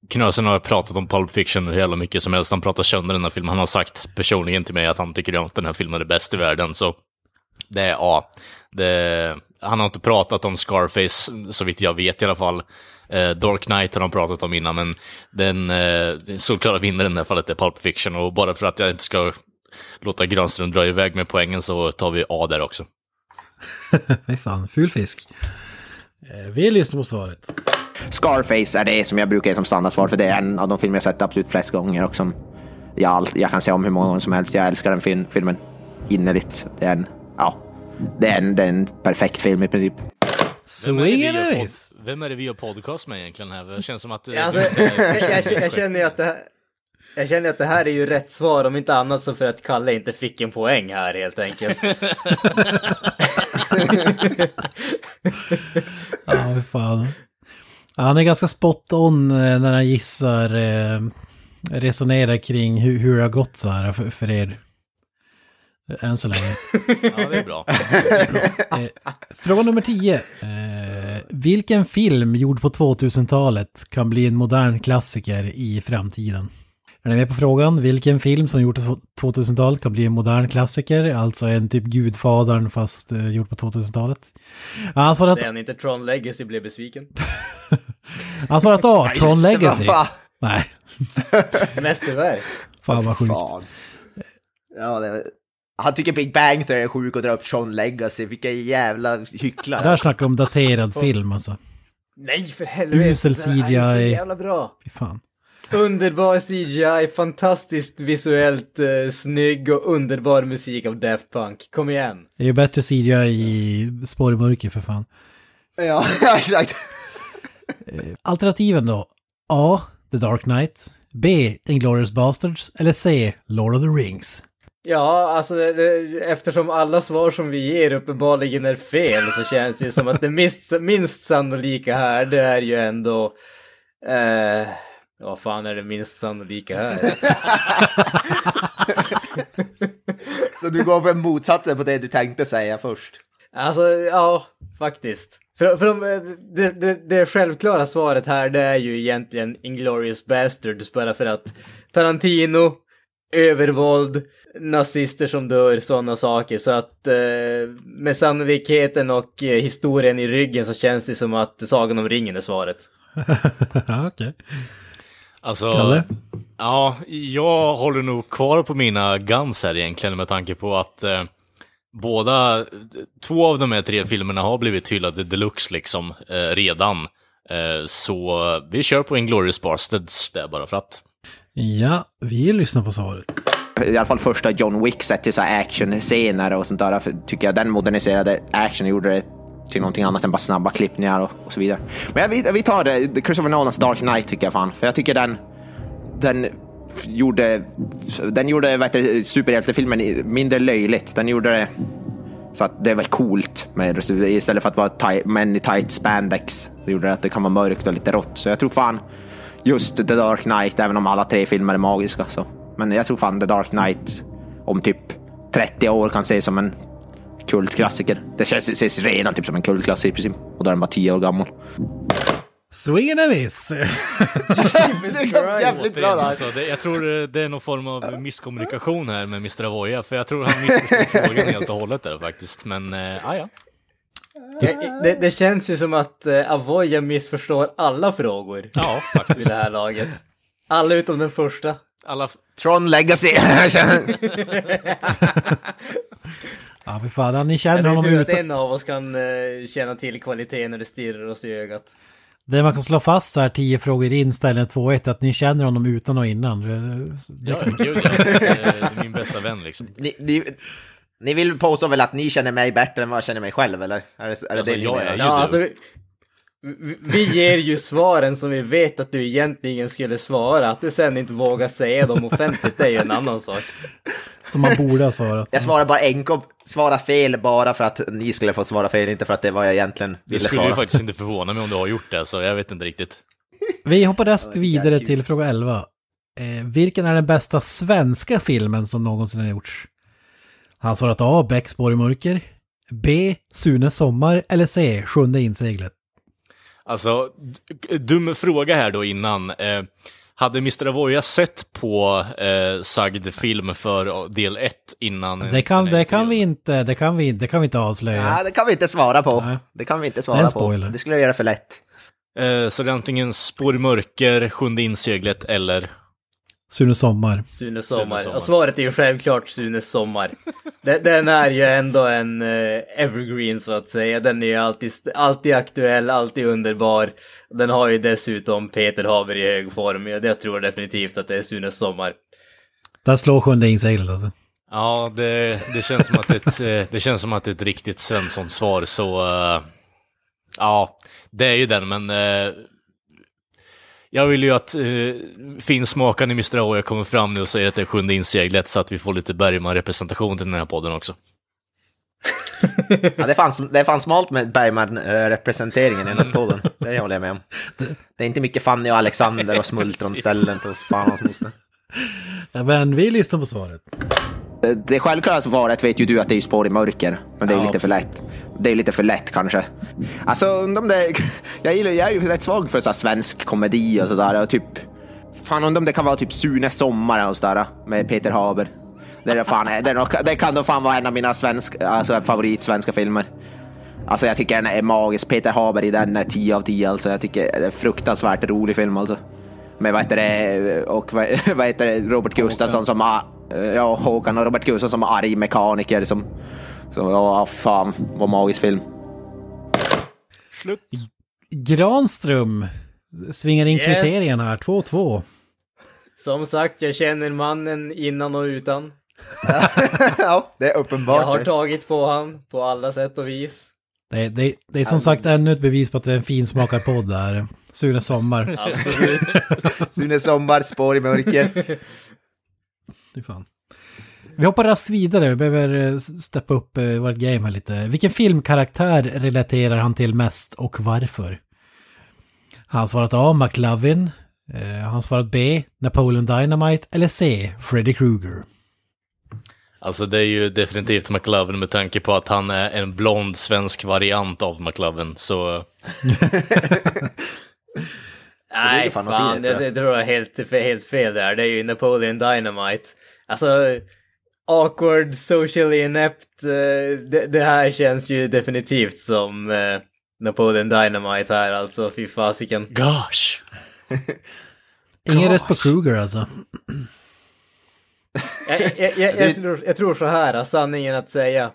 Speaker 2: Knösen har pratat om Pulp Fiction hur jävla mycket som helst. Han pratar sönder den här filmen. Han har sagt personligen till mig att han tycker att den här filmen är bäst i världen. Så det är ja. Det, han har inte pratat om Scarface, så vitt jag vet i alla fall. Eh, Dark Knight har de pratat om innan, men den eh, solklara vinnaren i det här fallet är Pulp Fiction. Och bara för att jag inte ska låta Granström dra iväg med poängen så tar vi A där också. *laughs*
Speaker 3: Fy fan, ful fisk. Eh, Vi lyssnar på svaret.
Speaker 1: Scarface är det som jag brukar ge som standardsvar, för det är en av de filmer jag sett absolut flest gånger och som jag, jag kan säga om hur många gånger som helst. Jag älskar den film, filmen innerligt. Det är en, ja, det är en, det är en perfekt film i princip.
Speaker 2: Vem är, pod- vem är det vi gör podcast med egentligen här? Det känns som att... eh,
Speaker 4: Alltså, *laughs* jag, jag, jag känner ju att det här... Jag känner att det här är ju rätt svar, om inte annat så för att Kalle inte fick en poäng här helt enkelt. *laughs*
Speaker 3: Ja, fy fan. Han är ganska spot on eh, när han gissar, eh, resonerar kring hur, hur det har gått så här för, för er. Än så länge. *laughs*
Speaker 2: ja, det är bra. *laughs*
Speaker 3: Eh, fråga nummer 10. Eh, vilken film gjord på 2000-talet kan bli en modern klassiker i framtiden? Är ni med på frågan? Vilken film som gjord på 2000-talet kan bli en modern klassiker? Alltså en typ Gudfadern fast eh, gjord på 2000-talet. Ja, Han svarat,
Speaker 4: Säger han inte Tron Legacy blev besviken? *laughs*
Speaker 3: han svarat A, Tron
Speaker 1: Just det,
Speaker 3: Legacy. Nej, *laughs*
Speaker 4: Mästerverk.
Speaker 3: fan vad sjukt.
Speaker 1: Fan. Ja, det, han tycker Big Bang Theory är sjuk och drar upp Sean Legacy. Vilka jävla hycklare.
Speaker 3: Där snackar om daterad film alltså.
Speaker 4: Nej, för helvete!
Speaker 3: Usel
Speaker 4: Det här är så
Speaker 3: CGI.
Speaker 4: jävla bra!
Speaker 3: Fy fan.
Speaker 4: Underbar CGI, fantastiskt visuellt eh, snygg och underbar musik av Daft Punk. Kom igen!
Speaker 3: Det är ju bättre CGI i Spår i mörker för fan.
Speaker 1: Ja, *laughs* exakt.
Speaker 3: Alternativen då? A. The Dark Knight. B. Inglourious Basterds. Eller C. Lord of the Rings.
Speaker 4: Ja, alltså det, det, eftersom alla svar som vi ger uppenbarligen är fel så känns det ju som att det minst, minst sannolika här, det är ju ändå... Eh, vad fan är det minst sannolika här? *laughs*
Speaker 1: Så du går på motsatsen på det du tänkte säga först.
Speaker 4: Alltså, ja, faktiskt. För, för de, det, det, det självklara svaret här, det är ju egentligen Inglourious Basterds, bara för att Tarantino, övervåld, nazister som dör, sådana saker. Så att eh, med sannolikheten och eh, historien i ryggen så känns det som att Sagan om ringen är svaret. *laughs*
Speaker 3: Okej.
Speaker 2: Alltså,
Speaker 3: Kalle?
Speaker 2: Ja, jag håller nog kvar på mina guns här egentligen med tanke på att eh, båda, två av de här tre filmerna har blivit hyllade deluxe liksom eh, redan. Eh, så vi kör på Inglourious Basterds där bara för att.
Speaker 3: Ja, vi lyssnar på svaret.
Speaker 1: I alla fall första John Wick sett till actionscener och sånt där. För tycker jag den moderniserade action gjorde det till någonting annat än bara snabba klippningar och, och så vidare. Men vi, vi tar det, Christopher Nolans Dark Knight tycker jag fan. För jag tycker den, den gjorde, den gjorde vet superhjältefilmen mindre löjligt. Den gjorde det så att det var coolt. Med, istället för att vara tight, män i tight spandex. Det gjorde det att det kan vara mörkt och lite rått. Så jag tror fan just The Dark Knight, även om alla tre filmer är magiska. Så. Men jag tror fan The Dark Knight om typ 30 år kan ses som en kultklassiker. Det känns, ses redan typ som en kultklassiker i princip. Och då är den bara 10 år gammal.
Speaker 3: Swing and a miss!
Speaker 1: Jävligt bra där.
Speaker 2: Alltså, det, jag tror eh, det är någon form av misskommunikation här med Mr. Avoya, för jag tror han missförstod *laughs* frågan helt och hållet där faktiskt. Men, eh, ah, ja.
Speaker 4: Det, det känns ju som att eh, Avoya missförstår alla frågor
Speaker 2: Ja, faktiskt.
Speaker 4: det här laget. Alla utom den första.
Speaker 2: Alla,
Speaker 1: Tron Legacy. *laughs* *laughs*
Speaker 3: Ja, fy fan. Ni
Speaker 4: Ja,
Speaker 3: känner
Speaker 4: det är
Speaker 3: honom
Speaker 4: tur att
Speaker 3: utan...
Speaker 4: en av oss kan uh, känna till kvaliteten när det stirrar oss i ögat.
Speaker 3: Det man kan slå fast så här tio frågor in, ställningen 2-1, att ni känner honom utan och innan. Det, det
Speaker 2: ja, gud ja. *laughs* Det är min bästa vän liksom.
Speaker 1: ni, ni, ni vill påstå väl att ni känner mig bättre än vad jag känner mig själv, eller? Är det, är det
Speaker 2: Alltså,
Speaker 1: det
Speaker 2: jag är ju-
Speaker 4: Ja,
Speaker 2: du.
Speaker 4: alltså, vi, ger ju svaren som vi vet att du egentligen skulle svara. Att du sen inte vågar säga dem offentligt, det är ju en annan sak.
Speaker 3: Som man borde ha svarat.
Speaker 1: Jag svarar bara enkom, svara fel bara för att ni skulle få svara fel, inte för att det var jag egentligen
Speaker 2: Det
Speaker 1: ville
Speaker 2: skulle ju
Speaker 1: svara.
Speaker 2: faktiskt inte förvåna mig om du har gjort det, så jag vet inte riktigt.
Speaker 3: Vi hoppar rest vidare till fråga 11. Eh, vilken är den bästa svenska filmen som någonsin har gjorts? Han svarat A. Bäckspår i mörker. B. Sune sommar. Eller C. Sjunde inseglet.
Speaker 2: Alltså, dum fråga här då innan. Eh, hade Mr. Avoya sett på eh, sagd film för del 1 innan?
Speaker 3: Det kan, det kan vi inte, det kan vi, det kan vi inte avslöja.
Speaker 1: Nej, det kan vi inte svara på.
Speaker 3: Nej.
Speaker 1: Det kan vi inte svara
Speaker 3: en
Speaker 1: på.
Speaker 3: spoiler.
Speaker 1: Det skulle jag göra för lätt.
Speaker 2: Eh, så det är antingen Spår i mörker, Sjunde inseglet eller...
Speaker 3: Sune sommar.
Speaker 4: Sune Sommar.
Speaker 2: Sommar.
Speaker 4: Och svaret är ju självklart Sune Sommar. *laughs* Den, den är ju ändå en eh, evergreen så att säga. Den är ju alltid, alltid aktuell, alltid underbar. Den har ju dessutom Peter Haber i hög form. Jag, tror definitivt att det är Sune Sommar.
Speaker 3: Där slår sjunde inseglet alltså.
Speaker 2: Ja, det, det, känns som att det, är ett, eh, det känns som att det är ett riktigt Svensson-svar, så... eh, ja, det är ju den, men... eh, jag vill ju att uh, finsmakaren i Mr. Avoya kommer fram nu och säger att det är sjunde inseglet, så att vi får lite Bergman-representation till den här podden också.
Speaker 1: Ja, det, fanns, det fanns smalt med Bergman-representeringen i den här podden. Det håller jag med om. Det är inte mycket Fanny och Alexander och smultronställen på fan moster.
Speaker 3: Ja, men vi lyssnar på svaret.
Speaker 1: Det självklara svaret vet ju du att det är spår i mörker. Men det är
Speaker 3: Ja,
Speaker 1: lite för lätt. Det är lite för lätt kanske. Alltså, om det... *laughs* Jag, gillar, jag är ju rätt svag för så svensk komedi och sådär. Typ... Fan, om det kan vara typ Sune Sommar och sådär med Peter Haber. Det, är fan, det, är nog, det kan då fan vara en av mina svensk, alltså, favoritsvenska filmer. Alltså jag tycker den är magisk. Peter Haber i den är 10 av 10 alltså. Jag tycker det är en fruktansvärt rolig film alltså. Med vad heter det, och vad, *laughs* vad heter det, Robert Gustafsson som har, ja Håkan och Robert Gustafsson som arg mekaniker som, som ja fan vad magisk film.
Speaker 2: Slut.
Speaker 3: Granström svingar in
Speaker 4: Yes.
Speaker 3: kriterierna här, 2-2.
Speaker 4: Som sagt, jag känner mannen innan och utan. *laughs*
Speaker 1: ja, det är uppenbart.
Speaker 4: Jag har tagit på han på alla sätt och vis.
Speaker 3: Det, det, det är som sagt ännu ett bevis på att det är en finsmakarpodd där. Sune Sommar.
Speaker 4: Absolut. *laughs*
Speaker 1: Sune Sommar, spår i mörker.
Speaker 3: Fy fan. Vi hoppar raskt vidare, vi behöver eh, steppa upp eh, vårt game här lite. Vilken filmkaraktär relaterar han till mest och varför? Han svarat A. McLovin. Eh, han svarat B. Napoleon Dynamite. Eller C. Freddy Krueger.
Speaker 2: Alltså det är ju definitivt McLovin med tanke på att han är en blond svensk variant av McLovin, så... *laughs*
Speaker 4: Nej,
Speaker 1: fan det,
Speaker 4: det
Speaker 1: tror jag
Speaker 4: är helt, helt fel där. Det är ju Napoleon Dynamite. Alltså, awkward, socially inept. eh, Det, det här känns ju definitivt som eh, Napoleon Dynamite här, alltså. Fy fasiken.
Speaker 2: Gosh! *laughs*
Speaker 3: Ingen röst på Krueger alltså.
Speaker 4: Jag, jag, jag, jag, tror, jag tror så här, sanningen att säga.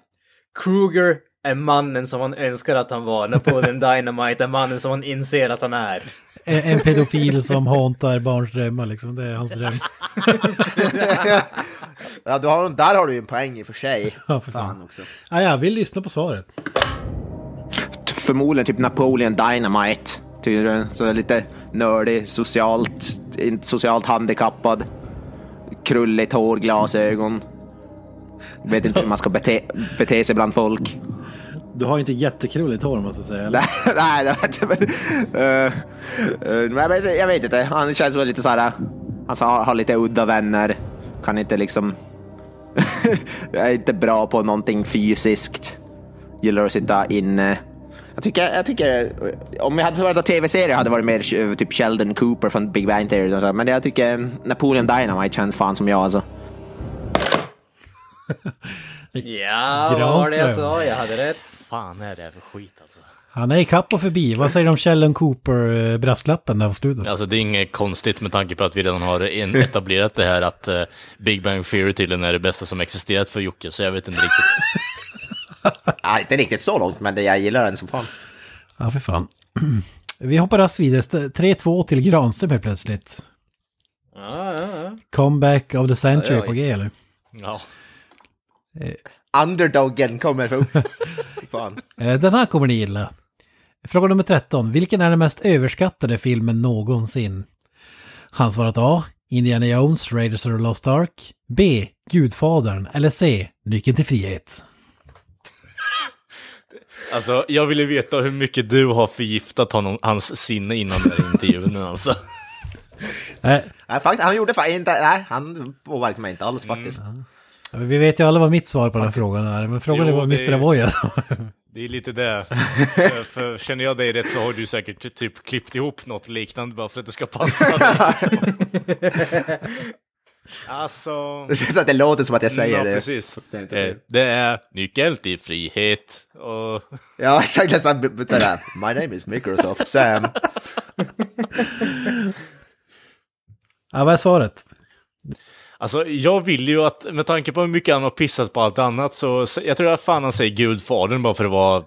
Speaker 4: Kruger är mannen som han önskar att han var. Napoleon *laughs* Dynamite är mannen som han inser att han är.
Speaker 3: En, pedofil som hauntar barns drömmar liksom. Det är hans dröm. *laughs*
Speaker 1: Ja, du har, där har du ju en poäng i och för sig. *laughs*
Speaker 3: Ja, för fan.
Speaker 1: Fan också.
Speaker 3: Ja, vill lyssna på svaret.
Speaker 1: Förmodligen typ Napoleon Dynamite. Tydligen. Så lite nördig, socialt, socialt handikappad. Krulligt hår, glasögon. Vet inte hur man ska bete, bete sig bland folk.
Speaker 5: Du har inte jättekrulligt hår måste jag säga. Eller? *laughs*
Speaker 1: Nej, det vet jag men, eh, eh, men jag, vet, jag vet inte. Han känns väl lite så här. Han har, har lite udda vänner. Kan inte liksom... *laughs* är inte bra på någonting fysiskt. Gillar att sitta inne. Jag tycker, jag tycker om jag hade varit en tv-serie hade det varit mer eh, typ Sheldon Cooper från Big Bang Theory. och så, Men jag tycker Napoleon Dynamite känns fan som jag alltså.
Speaker 4: Ja, vad var det jag sa? Jag hade rätt.
Speaker 2: Fan är det här för skit alltså?
Speaker 3: Han är ikapp och förbi. Vad säger du om Sheldon Cooper-brasklappen där på slutet?
Speaker 2: Alltså det är inget konstigt med tanke på att vi redan har etablerat det här att eh, Big Bang Theory tydligen är det bästa som existerat för Jocke, så jag vet inte riktigt. *laughs*
Speaker 1: Nej, inte riktigt så långt, men det, jag gillar den som fan.
Speaker 3: Ja, för fan. *clears throat* Vi hoppar raskt vidare. St- 3-2 till Granström helt plötsligt.
Speaker 4: Ja, ja, ja.
Speaker 3: Comeback of the century på G eller?
Speaker 2: Ja.
Speaker 1: Underdoggen kommer upp. *laughs* fan.
Speaker 3: Eh, Den här kommer ni gilla. Fråga nummer 13. Vilken är den mest överskattade filmen någonsin? Han svarat A. Indiana Jones, Raiders of the Lost Ark. B. Gudfadern. Eller C. Nyckeln till frihet.
Speaker 2: Alltså, jag ville veta hur mycket du har förgiftat honom, hans sinne innan den här intervjun alltså.
Speaker 3: Eh,
Speaker 1: Nej, faktiskt, han gjorde faktiskt inte, nej, han påverkade mig inte alls faktiskt.
Speaker 3: Ja, Vi vet ju alla vad mitt svar på den här frågan är, men frågan
Speaker 2: Jo,
Speaker 3: är vad
Speaker 2: det-
Speaker 3: Mr. Avoya *laughs*
Speaker 2: Det är lite det. för, känner jag dig rätt så har du säkert typ klippt ihop något liknande bara för att det ska passa dig. *laughs* alltså...
Speaker 1: Det känns att det låter som att jag säger
Speaker 2: ja,
Speaker 1: det.
Speaker 2: precis.
Speaker 1: Det är inte
Speaker 2: Eh, det är nyckeln till frihet. Och...
Speaker 1: Ja, exakt. här, sådär, My name is Microsoft Sam.
Speaker 3: Ja, vad är svaret?
Speaker 2: Alltså, jag vill ju att, med tanke på hur mycket han har pissat på allt annat, så så- jag tror att fan han säger Gudfadern bara för att vara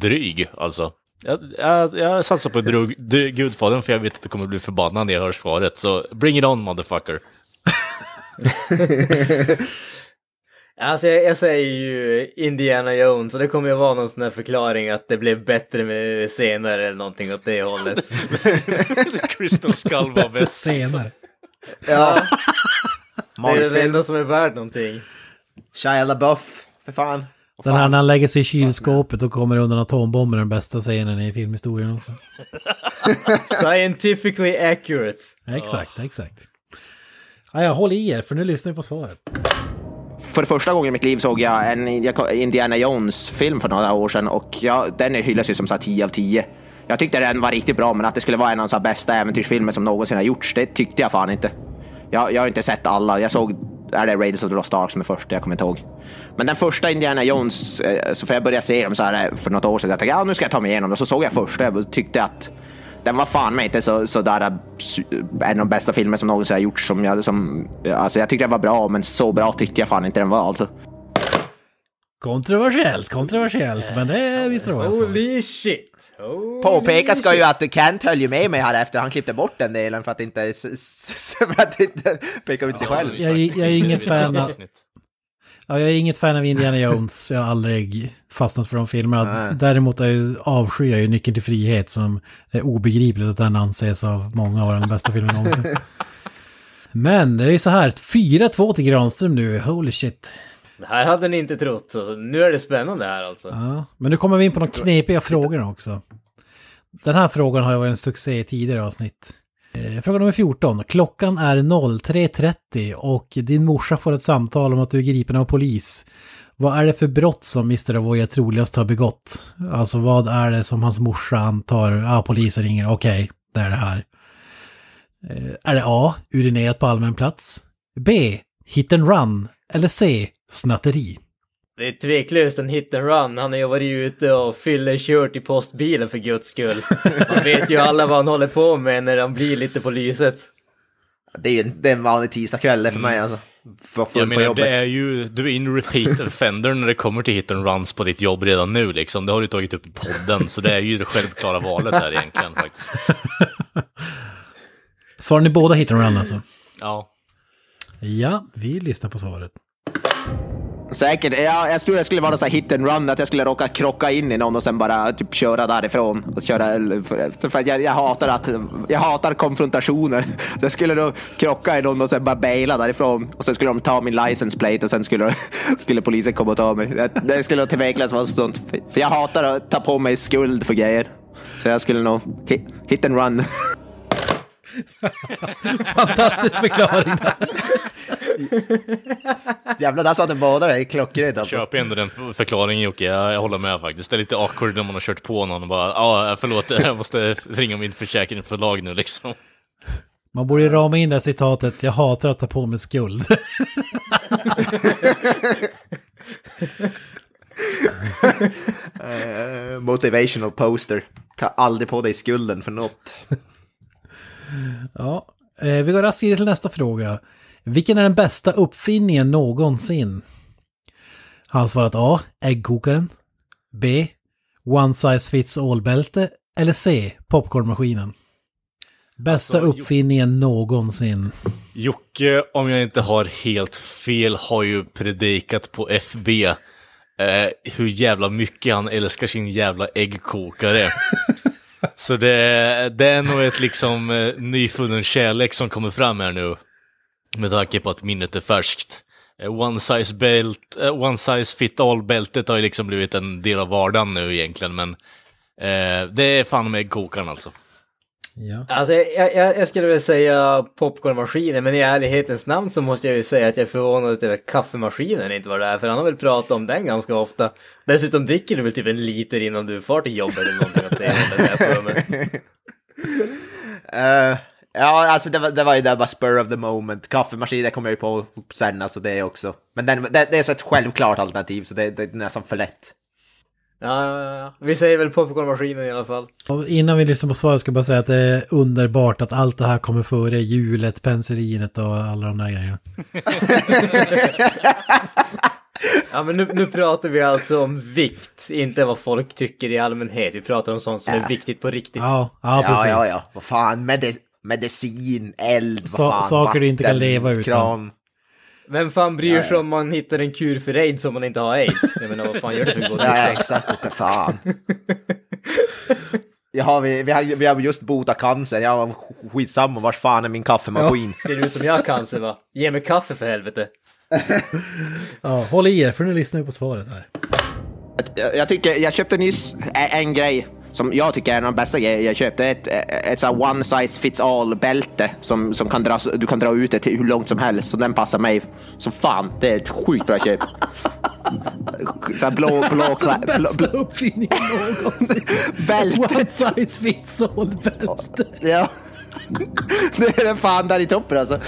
Speaker 2: dryg, alltså. Jag, jag, jag satsar på drug, dry, Gudfadern för jag vet att det kommer bli förbannad när jag hör svaret, så bring it on motherfucker. *laughs*
Speaker 4: Alltså jag, jag säger ju Indiana Jones och det kommer ju vara någon sån här förklaring att det blev bättre med senare eller någonting åt det hållet. *laughs*
Speaker 2: Crystal Skull var bäst.
Speaker 3: Senare.
Speaker 4: Ja, *laughs* det är det enda som är värt någonting.
Speaker 1: Shia LaBeouf, för fan. Och
Speaker 3: Den här när han lägger sig i kylskåpet och kommer undan atombomben är den bästa scenen i filmhistorien också. *laughs*
Speaker 4: Scientifically accurate.
Speaker 3: Exakt, exakt. Ja, jag håller i er, för nu lyssnar vi på svaret.
Speaker 1: För första gången i mitt liv såg jag en Indiana Jones-film för några år sedan och jag, den hyllas ju som så här 10 av 10. Jag tyckte den var riktigt bra, men att det skulle vara en av de bästa äventyrsfilmer som någonsin har gjorts, det tyckte jag fan inte. Jag, jag har inte sett alla. Jag såg, är det Raiders of the Lost Ark som är första, jag kommer inte ihåg. Men den första Indiana Jones, eh, så för jag började se dem så här eh, för något år sedan, jag tänkte ja, nu ska jag ta mig igenom det. Så såg jag första och tyckte att den var fan mig inte så, så där, eh, en av de bästa filmer som någonsin har gjorts. Som jag, som, alltså jag tyckte den var bra, men så bra tyckte jag fan inte den var alltså.
Speaker 3: Kontroversiellt, kontroversiellt, men det visste jag sa.
Speaker 4: Holy shit. Holy
Speaker 1: Påpekas ska ju att Kent höll ju med mig här efter, han klippte bort den delen för att inte, *laughs* för att inte peka ut sig själv.
Speaker 3: Jag, är- jag är inget fan av... Ja, jag är inget fan av Indiana Jones. Jag har aldrig fastnat för de filmerna. Däremot är jag, avskyr jag ju Nyckeln till frihet som är obegripligt att den anses av många vara den bästa filmen någonsin. *laughs* Men det är ju så här, 4-2 till Granström nu, holy shit.
Speaker 4: Det här hade ni inte trott. Alltså, nu är det spännande här alltså.
Speaker 3: Ja, men nu kommer vi in på de knepiga frågorna också. Den här frågan har ju varit en succé i tidigare avsnitt. Eh, Fråga nummer 14. Klockan är 03.30 och din morsa får ett samtal om att du är gripen av polis. Vad är det för brott som Mr. Avoya troligast har begått? Alltså vad är det som hans morsa antar? Ja, ah, polisen ringer. Okej, det är det här. Eh, Är det A. Urinerat på allmän plats? B. Hit and run? Eller C. Snatteri?
Speaker 4: Det är tveklöst en hit and run. Han har ju varit ute och fyllekört i postbilen för guds skull. Man vet ju alla vad han håller på med när han blir lite på lyset.
Speaker 1: Det är ju en, det är en vanlig tisdagkväll för mig alltså. För full
Speaker 2: Jag
Speaker 1: på
Speaker 2: menar,
Speaker 1: jobbet.
Speaker 2: det är ju, du är in repeat offender när det kommer till hit and runs på ditt jobb redan nu liksom. Det har du tagit upp i podden, så det är ju det självklara valet här egentligen faktiskt.
Speaker 3: Svarar ni båda hit and run alltså?
Speaker 2: Ja.
Speaker 3: Ja, vi lyssnar på svaret.
Speaker 1: Säkert. Ja, jag tror det skulle vara så här hit and run, att jag skulle råka krocka in i någon och sen bara typ köra därifrån. Och köra, för, för att jag, jag, hatar att, jag hatar konfrontationer. Så *laughs* jag skulle då krocka i någon och sen bara baila därifrån. Och sen skulle de ta min license plate och sen skulle, *laughs* skulle polisen komma och ta mig. Det, det skulle tveklöst vara sånt. För, för jag hatar att ta på mig skuld för grejer. Så jag skulle nog hit, hit and run. *laughs*
Speaker 3: Fantastisk förklaring. *laughs*
Speaker 1: Jävlar, där satt en båda där i klockrent alltså.
Speaker 2: Köper ändå den förklaringen Jocke, jag, jag håller med faktiskt. Det är lite awkward när man har kört på någon och bara ja, förlåt, *laughs* jag måste ringa min försäkringsbolag nu liksom.
Speaker 3: Man borde ju rama in det här citatet, jag hatar att ta på mig skuld. *laughs*
Speaker 1: Eh, motivational poster. Ta aldrig på dig skulden för något.
Speaker 3: ja, eh, vi går raskt vidare till nästa fråga. Vilken är den bästa uppfinningen någonsin? Han svarat A. Äggkokaren. B. One size fits all-bälte. Eller C. Popcornmaskinen. Bästa
Speaker 2: Alltså,
Speaker 3: uppfinningen någonsin.
Speaker 2: Jocke, om jag inte har helt fel, har ju predikat på FB eh, hur jävla mycket han älskar sin jävla äggkokare. *laughs* Så det, det är nog ett liksom eh, nyfunnen kärlek som kommer fram här nu. Med tanke på att minnet är färskt. Eh, One size belt, eh, one size fit all-bältet har ju liksom blivit en del av vardagen nu egentligen, men eh, det är fan med äggkokaren alltså.
Speaker 3: Ja.
Speaker 4: Alltså jag, jag, jag skulle väl säga popcornmaskinen, men i ärlighetens namn så måste jag ju säga att jag är förvånad över att kaffemaskinen inte var där, för han har väl pratat om den ganska ofta. Dessutom dricker du väl typ en liter innan du far till jobbet eller någonting åt det hållet, har jag för mig. *laughs*
Speaker 1: ja, alltså det var, det var ju det bara spur of the moment. Kaffemaskinen kommer jag ju på sen, alltså det också. Men den, det, det är så ett självklart alternativ, så det, det är nästan för lätt.
Speaker 4: Ja, ja, ja. Vi säger väl popcornmaskinen i alla fall.
Speaker 3: Och innan vi lyssnar på svaret ska jag bara säga att det är underbart att allt det här kommer före hjulet, penicillinet och alla de där grejerna. *laughs*
Speaker 4: Ja, men nu, nu pratar vi alltså om vikt, inte vad folk tycker i allmänhet. Vi pratar om sånt som är viktigt på riktigt.
Speaker 3: Ja, ja precis.
Speaker 1: Ja, ja, ja. Vad fan, medi medicin, eld, vad
Speaker 3: Sa-
Speaker 1: fan,
Speaker 3: saker du inte kan leva utan.
Speaker 1: kran.
Speaker 4: Vem fan bryr sig om man hittar en kur för aids om man inte har aids? *laughs* Jag menar, vad fan gör det för god
Speaker 1: Ja, exakt, inte fan. *laughs* Ja, vi, vi, har, vi har just botat cancer, jag var skitsamma, vars fan är min kaffemaskin?
Speaker 4: Ser ut som jag har cancer va? Ge mig kaffe för helvete.
Speaker 3: Ja, håll i er för nu lyssnar vi på svaret här.
Speaker 1: Jag, jag tycker, jag köpte nyss en, en grej som jag tycker är en av de bästa grejer jag köpte. Ett, ett så one size fits all bälte som, som kan dras, du kan dra ut det till hur långt som helst. Så den passar mig som fan. Det är ett sjukt bra köp. *laughs* Så blå, blå, blå, blå
Speaker 3: Bästa uppfinningen någonsin! *laughs* One size fits all bälte!
Speaker 1: Ja. Det är fan där i toppen alltså.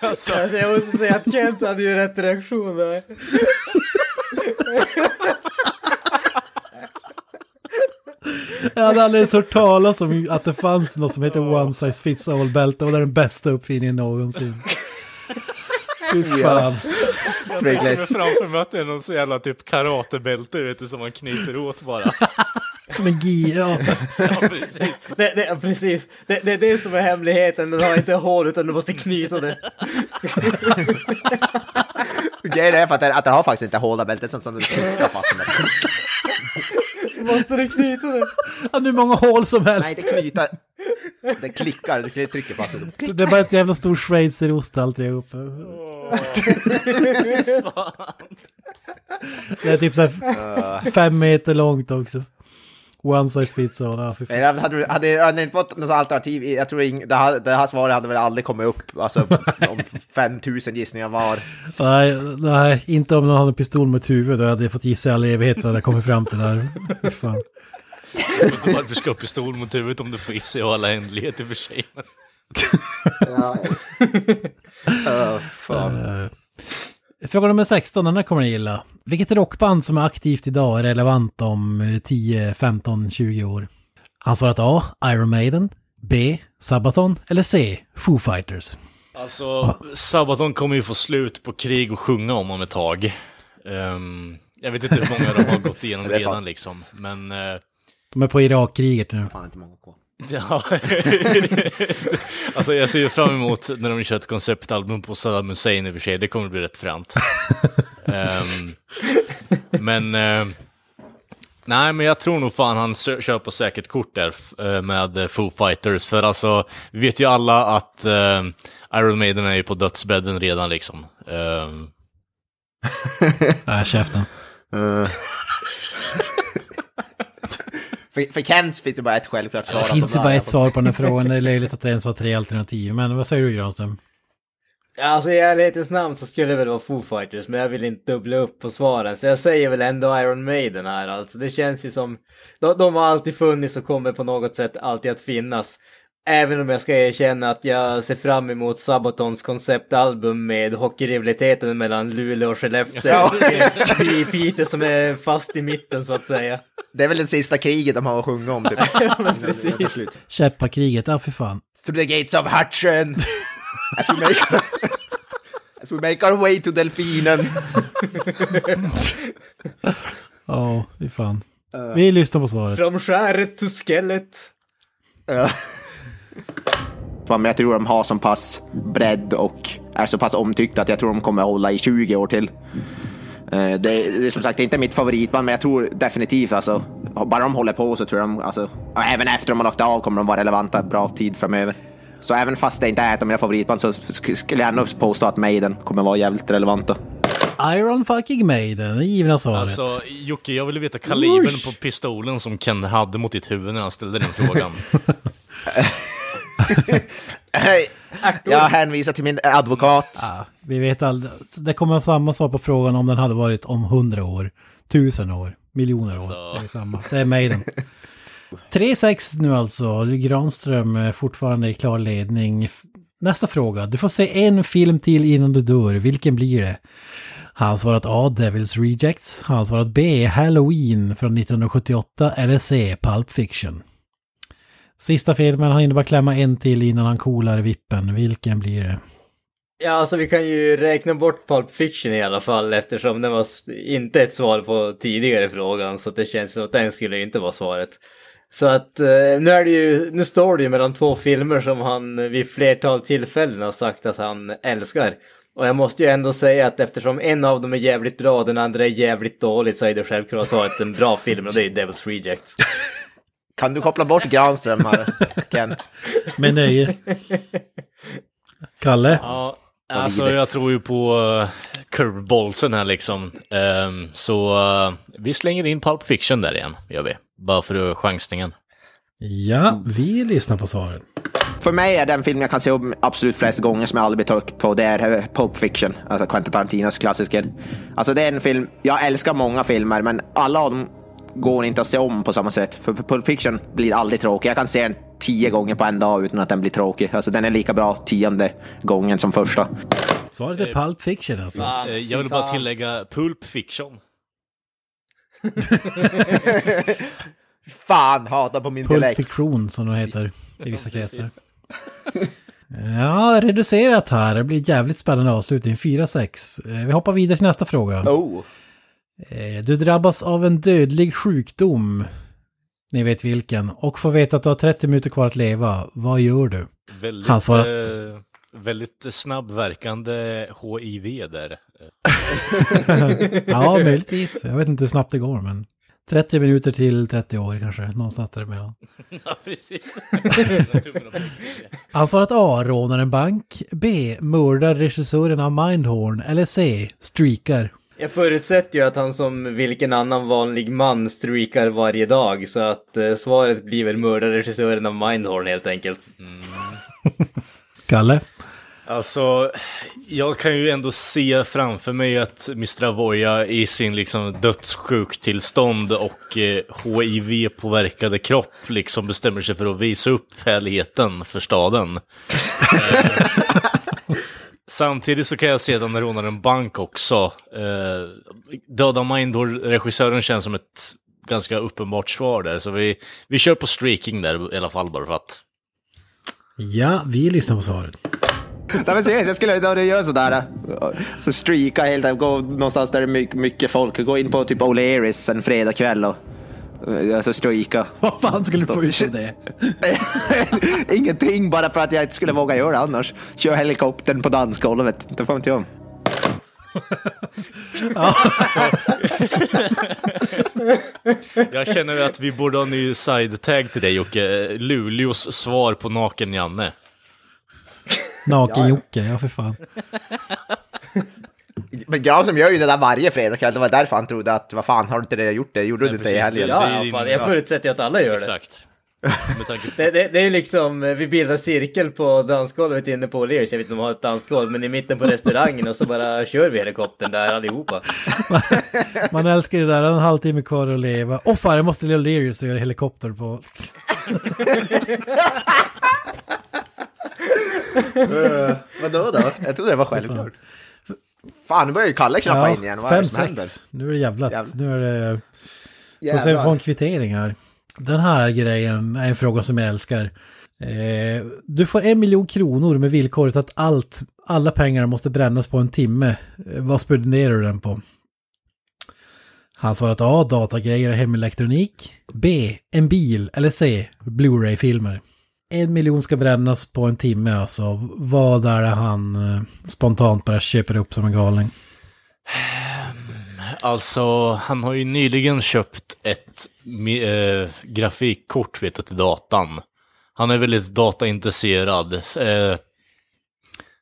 Speaker 4: Alltså, jag måste säga att Kent hade ju rätt reaktion där. *laughs*
Speaker 3: Jag hade aldrig ens hört talas om att det fanns något som heter one size fits all bälte och det är den bästa uppfinningen någonsin. Fy fan.
Speaker 2: Jag tänker mig framför mig att det är någon så jävla typ karatebälte vet du som man knyter åt bara. *laughs*
Speaker 3: Som en gi, ja.
Speaker 2: Ja, precis.
Speaker 4: Det, det, precis. Det, det är det som är hemligheten. Den har inte hål utan du måste knyta det. *laughs*
Speaker 1: Grejen är för att den, att den har faktiskt inte hål bältet sånt som du klickar fast med.
Speaker 4: Måste du knyta det?
Speaker 3: Han hur många hål som
Speaker 1: Nej,
Speaker 3: helst.
Speaker 1: inte knyta. Den klickar, du trycker fast det.
Speaker 3: Det är bara ett jävla stor schweizerost alltihop. *laughs* Det är typ så här fem meter långt också. One size fits all, ja.
Speaker 1: Nej, Hade, hade, hade, hade ni inte fått något alternativ, jag tror ing, det, här, det här svaret hade väl aldrig kommit upp, alltså om *laughs* 5000 gissningar var.
Speaker 3: Nej, nej, inte om någon hade en pistol mot huvudet. Då hade jag fått gissa i all evighet så hade jag kommit fram till det här. Fan. *laughs*
Speaker 2: Varför ska ha pistol mot huvudet om du får gissa i alla ändlighet i och för sig. *laughs*
Speaker 1: Ja. uh, fan.
Speaker 3: Eh, Fråga nummer 16, den här kommer ni gilla. Vilket rockband som är aktivt idag är relevant om eh, 10, 15, 20 år? Han svarat A. Iron Maiden. B. Sabaton. Eller C. Foo Fighters.
Speaker 2: Alltså, Sabaton kommer ju få slut på krig och sjunga om om ett tag. Ehm, jag vet inte hur många de har gått igenom *laughs* redan liksom, men... eh,
Speaker 3: De är på Irakkriget nu.
Speaker 1: Fan inte många kvar. *laughs*
Speaker 2: Ja, alltså jag ser ju fram emot när de kör ett konceptalbum på Saddam Hussein i och för sig, det kommer bli rätt fränt. *laughs* Ehm, men, eh, nej men jag tror nog fan han kör på säkert kort där eh, med Foo Fighters, för alltså, vi vet ju alla att eh, Iron Maiden är ju på dödsbädden redan liksom. Ehm, *laughs*
Speaker 3: Nej, käften.
Speaker 1: För, för Kent finns det bara ett självklart svar.
Speaker 3: Det
Speaker 1: att
Speaker 3: finns ju bara ett svar på den här frågan. Det är löjligt att det ens har tre alternativ. Men vad säger du Granström?
Speaker 4: Ja, Alltså i ärlighetens namn så skulle det väl vara Foo Fighters, men jag vill inte dubbla upp på svaren. Så jag säger väl ändå Iron Maiden här alltså. Det känns ju som, de, de har alltid funnits och kommer på något sätt alltid att finnas. Även om jag ska erkänna att jag ser fram emot Sabatons konceptalbum med hockeyrivaliteten mellan Luleå och Skellefteå.
Speaker 1: Ja.
Speaker 4: I Piteå som är fast i mitten så att säga.
Speaker 1: Det är väl det sista kriget de har att sjunga om typ. *laughs*
Speaker 4: Ja, precis.
Speaker 3: Käppakriget, ja för fan.
Speaker 1: Through the gates of Hutchen! As we make, as we make our way to Delfinen.
Speaker 3: Ja, fy fan. Vi lyssnar på svaret.
Speaker 4: Från skäret to skellet.
Speaker 1: Ja. Men jag tror de har så pass bredd och är så pass omtyckta att jag tror de kommer hålla i 20 år till. Eh, Det är, det är som sagt inte mitt favoritband, men jag tror definitivt alltså, bara de håller på så tror jag de, alltså, även efter de har lagt av kommer de vara relevanta bra tid framöver. Så även fast det inte är ett av mina favoritband så sk- skulle jag ändå påstå att Maiden kommer vara jävligt relevanta.
Speaker 3: Iron fucking Maiden, det givna svaret.
Speaker 2: Alltså, Jocke, jag ville veta kalibern på pistolen som Ken hade mot ditt huvud när han ställde den frågan. *laughs* *laughs*
Speaker 1: Jag hänvisar till min advokat.
Speaker 3: Ja, vi vet aldrig. Så Det kommer samma svar på frågan om den hade varit om hundra år, tusen år, miljoner år.
Speaker 2: Alltså.
Speaker 3: Det är samma. Det är Maiden. 3-6 nu alltså. Granström är fortfarande i klar ledning. Nästa fråga. Du får se en film till innan du dör. Vilken blir det? Han svarat A. Devil's Rejects. Han svarat B. Halloween från 1978. Eller C. Pulp Fiction. Sista filmen, han hinner bara klämma en till innan han coolar vippen. Vilken blir det?
Speaker 4: Ja, alltså vi kan ju räkna bort Pulp Fiction i alla fall eftersom det var inte ett svar på tidigare frågan så det känns som att den skulle ju inte vara svaret. Så att eh, nu är det ju, nu står det ju mellan två filmer som han vid flertal tillfällen har sagt att han älskar. Och jag måste ju ändå säga att eftersom en av dem är jävligt bra, och den andra är jävligt dålig så är det självklart svaret en bra film och det är Devil's Rejects.
Speaker 1: Kan du koppla bort Granström här, Kent?
Speaker 3: Med nöje. Kalle?
Speaker 2: Ja, alltså jag tror ju på uh, curveballsen här liksom. Ehm, så eh, vi slänger in Pulp Fiction där igen, gör vi. Bara för chansningen.
Speaker 3: Ja, vi lyssnar på svaret.
Speaker 1: För mig är den film jag kan se om absolut flest gånger som jag aldrig blir trött på, det är eh, Pulp Fiction, alltså Quentin Tarantinos klassiker. Alltså det är en film, jag älskar många filmer, men alla av dem går inte att se om på samma sätt. För Pulp Fiction blir aldrig tråkig. Jag kan se den tio gånger på en dag utan att den blir tråkig. Alltså den är lika bra tionde gången som första.
Speaker 3: Svaret är Pulp Fiction alltså.
Speaker 2: Eh, jag vill bara tillägga Pulp Fiction. *laughs*
Speaker 1: Fan, hatar på min
Speaker 3: Pulp
Speaker 1: dialekt.
Speaker 3: Fiction som det heter i vissa kretsar. *laughs* Ja, reducerat här. Det blir ett jävligt spännande avslutning. 4-6. Eh, Vi hoppar vidare till nästa fråga.
Speaker 1: Oh.
Speaker 3: Eh, Du drabbas av en dödlig sjukdom. Ni vet vilken. Och får veta att du har 30 minuter kvar att leva. Vad gör du?
Speaker 2: Väldigt,
Speaker 3: Han svarar-
Speaker 2: eh, väldigt snabbverkande HIV där. *laughs*
Speaker 3: Ja, möjligtvis. Jag vet inte hur snabbt det går, men 30 minuter till 30 år kanske. Någonstans däremellan. *laughs*
Speaker 2: ja, precis. *laughs*
Speaker 3: Han svarat A. Rånar en bank. B. Mördar regissören av Mindhorn. Eller C. Streakar.
Speaker 4: Jag förutsätter ju att han som vilken annan vanlig man streakar varje dag så att eh, svaret blir väl mördarregissören av Mindhorn helt enkelt. *laughs*
Speaker 3: Kalle?
Speaker 2: Alltså, jag kan ju ändå se framför mig att Mr. Avoya i sin liksom dödssjuktillstånd och eh, HIV-påverkade kropp liksom bestämmer sig för att visa upp härligheten för staden. *laughs* *laughs* Samtidigt så kan jag se att han rånar en bank också. Eh, Döda Mindor-regissören känns som ett ganska uppenbart svar där, så vi, vi kör på streaking där i alla fall bara för att.
Speaker 3: Ja, vi lyssnar på svaret.
Speaker 1: Nej men seriöst, jag skulle när du gör sådär, så streaka helt enkelt, gå någonstans där det är mycket, folk, gå in på typ O'Learys en fredagkväll och alltså streaka.
Speaker 3: Vad fan skulle du få ut av det? *laughs*
Speaker 1: Ingenting, bara för att jag inte skulle våga göra det annars. Kör helikoptern på dansgolvet, det får inte jag. *laughs*
Speaker 2: Jag känner att vi borde ha en ny side-tag till dig Jocke. Luleås svar på Naken-Janne.
Speaker 3: Naken-Jocke, ja för fan.
Speaker 1: Men Granström gör ju det där varje fredagkväll, det var därför han trodde att vad fan, har du inte det gjort det? Gjorde du inte det i helgen?
Speaker 4: Ja,
Speaker 2: är
Speaker 4: ja fan, jag förutsätter ju att alla gör det. *laughs*
Speaker 2: Exakt. *laughs*
Speaker 4: Det, det, det är liksom, eh, vi bildar cirkel på dansgolvet inne på O'Learys, jag vet inte om de har ett dansgolv, men i mitten på restaurangen och så bara kör vi helikoptern där allihopa. *laughs*
Speaker 3: Man älskar det där, en halvtimme kvar att leva. Åh fan, jag måste till O'Learys och göra helikopter på...
Speaker 1: Vadå då? Jag trodde det var självklart. Fan, nu börjar ju Kalle knappa in igen, vad är det som händer?
Speaker 3: 5-6. Nu är det jävlat.
Speaker 1: Jävlar.
Speaker 3: Nu är det... Får se om vi får en kvittering här. Den här grejen är en fråga som jag älskar. Eh, du får en miljon kronor med villkoret att allt, alla pengar måste brännas på en timme. Eh, vad spenderar du den på? Han svarat A. Datagrejer och hemelektronik. B. En bil. Eller C. Blu-ray-filmer. En miljon ska brännas på en timme alltså. Vad är det han eh, spontant bara köper upp som en galning? *sighs*
Speaker 2: Alltså, han har ju nyligen köpt ett eh, grafikkort vet jag, till datan. Han är väldigt dataintresserad. Eh,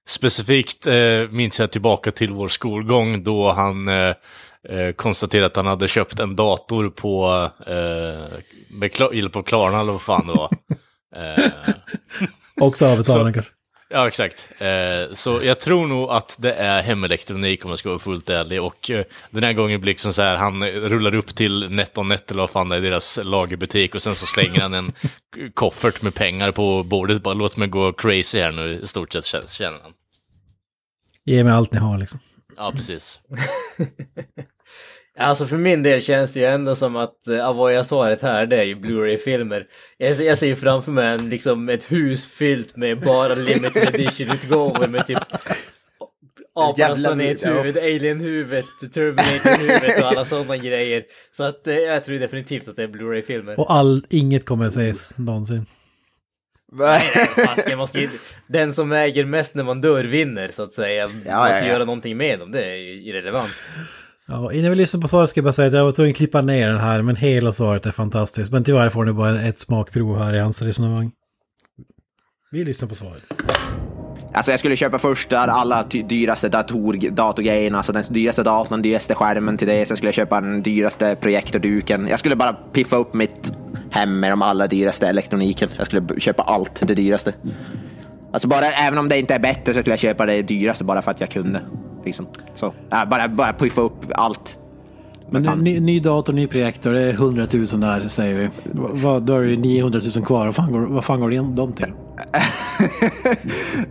Speaker 2: specifikt eh, minns jag tillbaka till vår skolgång då han eh, eh, konstaterade att han hade köpt en dator på, eh, med på Klarna eller vad fan det var. Eh,
Speaker 3: Också avbetalning kanske.
Speaker 2: Ja, exakt. Eh, så jag tror nog att det är hemelektronik om jag ska vara fullt ärlig. Och eh, den här gången blir liksom så här, han rullar upp till NetOnNet eller vad fan det är, deras lagerbutik och sen så slänger han en koffert med pengar på bordet. Bara låt mig gå crazy här nu, i stort sett känner han.
Speaker 3: Ge mig allt ni har liksom.
Speaker 2: Ja, precis. *laughs*
Speaker 4: Alltså för min del känns det ju ändå som att uh, Avoya-svaret här det är ju Blu-ray-filmer. Jag, ser- jag ser ju framför mig en, liksom ett hus fyllt med bara limited edition-utgåvor med typ *laughs* Apornas
Speaker 1: Jävla
Speaker 4: planethuvud, alien-huvudet, Terminator-huvudet och alla sådana grejer. Så att eh, jag tror definitivt att det är Blu-ray-filmer.
Speaker 3: Och all, inget kommer att sägas någonsin.
Speaker 4: Fast jag måste ju, den som äger mest när man dör vinner så att säga.
Speaker 1: Ja,
Speaker 4: att
Speaker 1: ja, ja.
Speaker 4: göra någonting med dem, det är ju irrelevant.
Speaker 3: Ja, innan vi lyssnar på svaret ska jag bara säga att jag var tvungen att klippa ner den här, men hela svaret är fantastiskt. Men tyvärr får ni bara ett smakprov här i hans resonemang. Vi lyssnar på svaret.
Speaker 1: Alltså jag skulle köpa först alla dyraste dator, datorgrejerna, alltså den dyraste datorn, den dyraste skärmen till det. Sen skulle jag köpa den dyraste projektorduken. Jag skulle bara piffa upp mitt hem med de allra dyraste elektroniken. Jag skulle köpa allt det dyraste. Alltså bara, även om det inte är bättre så skulle jag köpa det dyraste bara för att jag kunde. Liksom. Så, ja, bara, bara piffa upp allt.
Speaker 5: Men
Speaker 1: Fan.
Speaker 5: ny, ny dator, ny projektor, det är 100 000 där säger vi. Va- Vad, då är det 900 000 kvar. Vad fan går, vad fan går det in dem till? *laughs*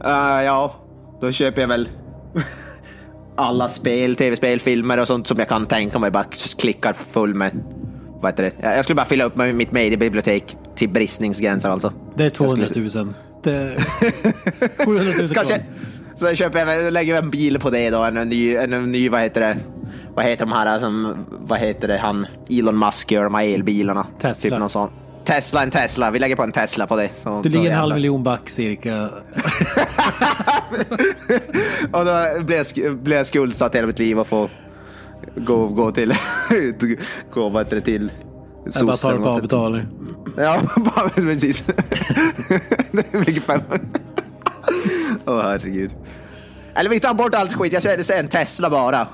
Speaker 1: Eh, ja, då köper jag väl alla spel, tv-spel, filmer och sånt som jag kan tänka mig. Bara klickar full med, vad heter det? Jag skulle bara fylla upp med mitt mediebibliotek till bristningsgränsen alltså.
Speaker 5: Det är 200
Speaker 1: Jag
Speaker 5: 000.
Speaker 1: skulle-
Speaker 5: Det är *laughs* 700 000
Speaker 1: Kanske.
Speaker 5: kvar.
Speaker 1: Så köper jag, lägger jag en bil på det då, en, en, ny, en, en ny, vad heter det? Vad heter de här som, vad heter det, han Elon Musk gör de här elbilarna?
Speaker 5: Tesla.
Speaker 1: Typ någon sån. Tesla, en Tesla. Vi lägger på en Tesla på det. Så
Speaker 5: Du ligger en halv miljon back cirka. *laughs*
Speaker 1: Och då blev jag, blev jag skuldsatt hela mitt liv och få gå, gå till, gå vad heter det till
Speaker 5: Jag bara tar *laughs* *laughs* det på avbetalning.
Speaker 1: Ja, precis. det blir fem. Åh herregud. Eller vi tar bort allt skit, jag säger, säger en Tesla bara.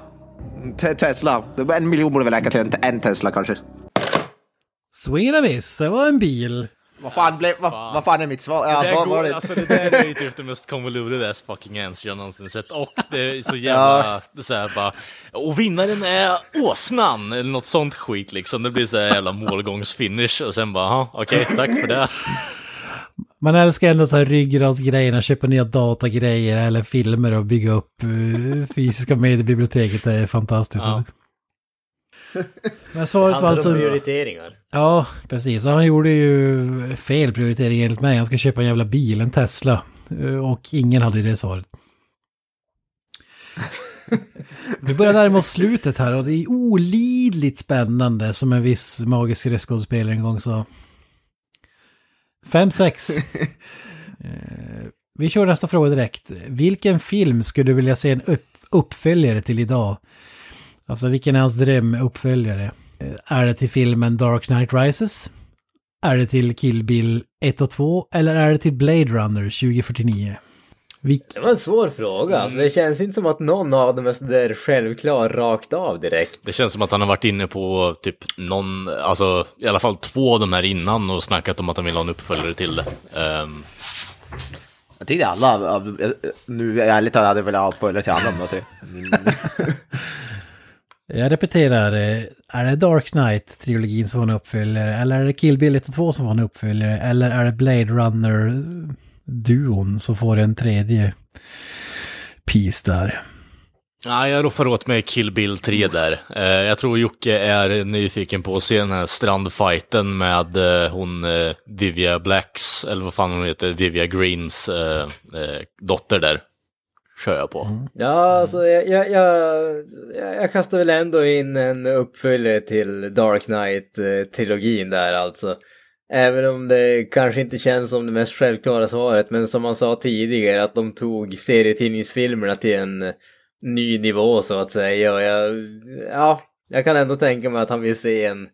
Speaker 1: Te- Tesla, en miljon borde väl räcka till en, en Tesla kanske.
Speaker 3: Swedavis, det var en bil.
Speaker 1: Vad fan, blev, vad, vad fan är mitt svar? Ja,
Speaker 2: Det, där
Speaker 1: vad
Speaker 2: går,
Speaker 1: det?
Speaker 2: alltså, det där är ju typ det mest convoluted ass fucking answer jag någonsin sett. Och det är så jävla, det är så här bara, och vinnaren är åsnan, eller något sånt skit liksom. Det blir så här jävla målgångsfinish och sen bara, "Ja, okej, tack för det.
Speaker 3: Man älskar ändå så här ryggradsgrejerna, köpa nya datagrejer eller filmer och bygga upp uh, fysiska mediebiblioteket. Det är fantastiskt.
Speaker 2: Ja.
Speaker 3: Alltså. *laughs* Men svaret var alltså...
Speaker 4: prioriteringar.
Speaker 3: Ja, precis. Och han gjorde ju fel prioritering enligt mig. Han ska köpa en jävla bil, en Tesla. Eh, Och ingen hade det svaret. *laughs* Vi börjar närma oss slutet här och det är olidligt spännande som en viss magisk röstskådespelare en gång sa. 5-6. *laughs* Eh, Vi kör nästa fråga direkt. Vilken film skulle du vilja se en upp uppföljare till idag? Alltså vilken är hans drömuppföljare? Eh, Är det till filmen Dark Knight Rises? Är det till Kill Bill 1 och 2? Eller är det till Blade Runner 2049? Vilk...
Speaker 4: Det var en svår fråga. Alltså, det känns inte som att någon av dem är sådär självklar rakt av direkt.
Speaker 2: Det känns som att han har varit inne på typ någon, alltså i alla fall två av de här innan och snackat om att han vill ha en uppföljare till det. Ehm,
Speaker 1: Jag tyckte alla, nu ärligt talat hade jag velat ha uppföljare till alla de tre. *laughs*
Speaker 3: Jag repeterar, eh, är det Dark Knight-trilogin som får en uppföljare? Eller är det Kill Bill 1 och 2 som får en uppföljare? Eller är det Blade Runner-duon som får en tredje piece där?
Speaker 2: Ja, jag roffar åt mig Kill Bill 3 där. Eh, jag tror Jocke är nyfiken på att se den här strandfighten med eh, hon eh, Divya Blacks, eller vad fan hon heter, Divya Greens dotter där. Kör jag på.
Speaker 4: Ja, alltså jag, jag, jag, jag jag kastar väl ändå in en uppföljare till Dark Knight-trilogin där alltså. Även om det kanske inte känns som det mest självklara svaret, men som man sa tidigare att de tog serietidningsfilmerna till en ny nivå så att säga. Och jag, ja, jag kan ändå tänka mig att han vill se en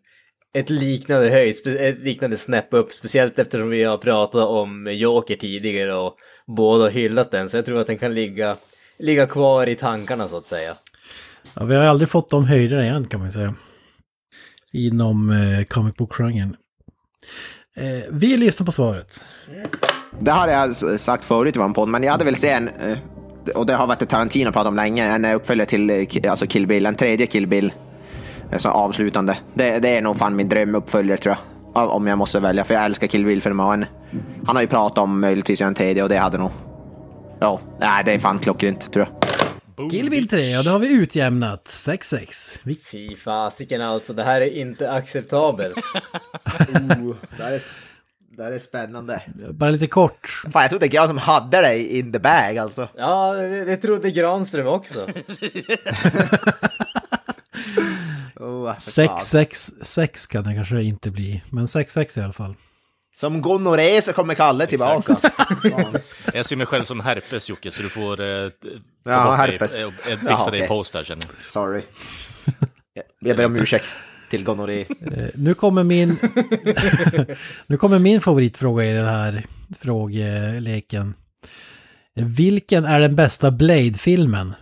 Speaker 4: ett liknande höjd, ett liknande snäpp upp, speciellt eftersom vi har pratat om Joker tidigare och båda hyllat den, så jag tror att den kan ligga, ligga kvar i tankarna så att säga.
Speaker 3: Ja, vi har aldrig fått de höjderna igen kan man säga. Inom eh, comic book-genren. Eh, vi lyssnar på svaret.
Speaker 1: Det har jag sagt förut i vår podd, men jag hade velat se en, eh, och det har varit Tarantino pratat om länge, en uppföljare till eh, alltså Kill Bill, en tredje Kill Bill. Alltså avslutande. Det, det är nog fan min drömuppföljare tror jag. Om jag måste välja, för jag älskar Kill Bill-filmen. en- Han har ju pratat om möjligtvis en tredje och det hade nog... Ja, nej, det är fan klockrent tror jag.
Speaker 3: Kill Bill 3, och det har vi utjämnat. 6-6. Vi-
Speaker 4: Fy fasiken alltså, det här är inte acceptabelt. *laughs*
Speaker 1: Det här är, det här är spännande.
Speaker 3: Bara lite kort.
Speaker 1: Fan, jag trodde Gran som hade det in the bag alltså.
Speaker 4: Ja, det, det trodde Granström också. *laughs*
Speaker 1: Oh, för fan.
Speaker 3: 6-6-6 kan det kanske inte bli. Men 6-6 i alla fall.
Speaker 1: Som gonorré så kommer Kalle tillbaka. *laughs*
Speaker 2: Jag ser mig själv som herpes Jocke, så du får eh,
Speaker 1: Ja, herpes.
Speaker 2: Mig, eh, fixa
Speaker 1: Jaha,
Speaker 2: dig i
Speaker 1: okej.
Speaker 2: post här känner jag.
Speaker 1: Sorry. Jag- Jag ber om ursäkt till gonorré.
Speaker 3: Eh, Nu kommer min... *laughs* nu kommer min favoritfråga i den här frågeleken. Vilken är den bästa Blade-filmen?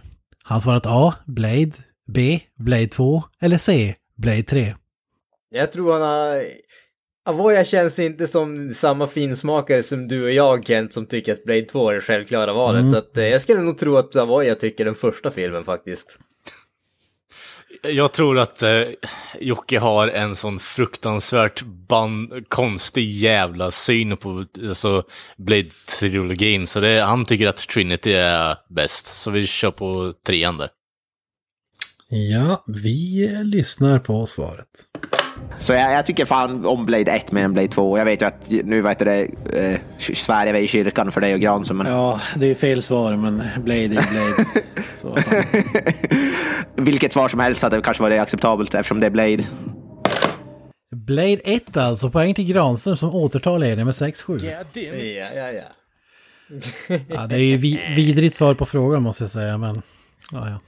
Speaker 3: Han svarat A. Blade. B. Blade 2. Eller C. Blade 3.
Speaker 4: Jag tror han har... Avoya känns inte som samma finsmakare som du och jag Kent som tycker att Blade 2 är det självklara valet. Så att, eh, jag skulle nog tro att Avoya tycker den första filmen faktiskt.
Speaker 2: Jag tror att eh, Jocke har en sån fruktansvärt ban- konstig jävla syn på alltså, Blade-trilogin, så det, han tycker att Trinity är bäst. Så vi kör på trean där.
Speaker 3: Ja, vi lyssnar på svaret.
Speaker 1: Så jag, jag tycker fan om Blade 1 mer än Blade 2. Jag vet ju att nu vet det, eh, Sverige är i kyrkan för dig och Granström, men
Speaker 5: Ja, det är fel svar, men Blade är Blade. *laughs* Så,
Speaker 1: vilket svar som helst hade kanske varit acceptabelt eftersom det är Blade.
Speaker 3: Blade 1 alltså, poäng till Granström som återtar ledningen med 6-7.
Speaker 4: Ja, ja, ja.
Speaker 3: Ja, det är ju vi *laughs* vidrigt svar på frågan måste jag säga, men... Ja, ja.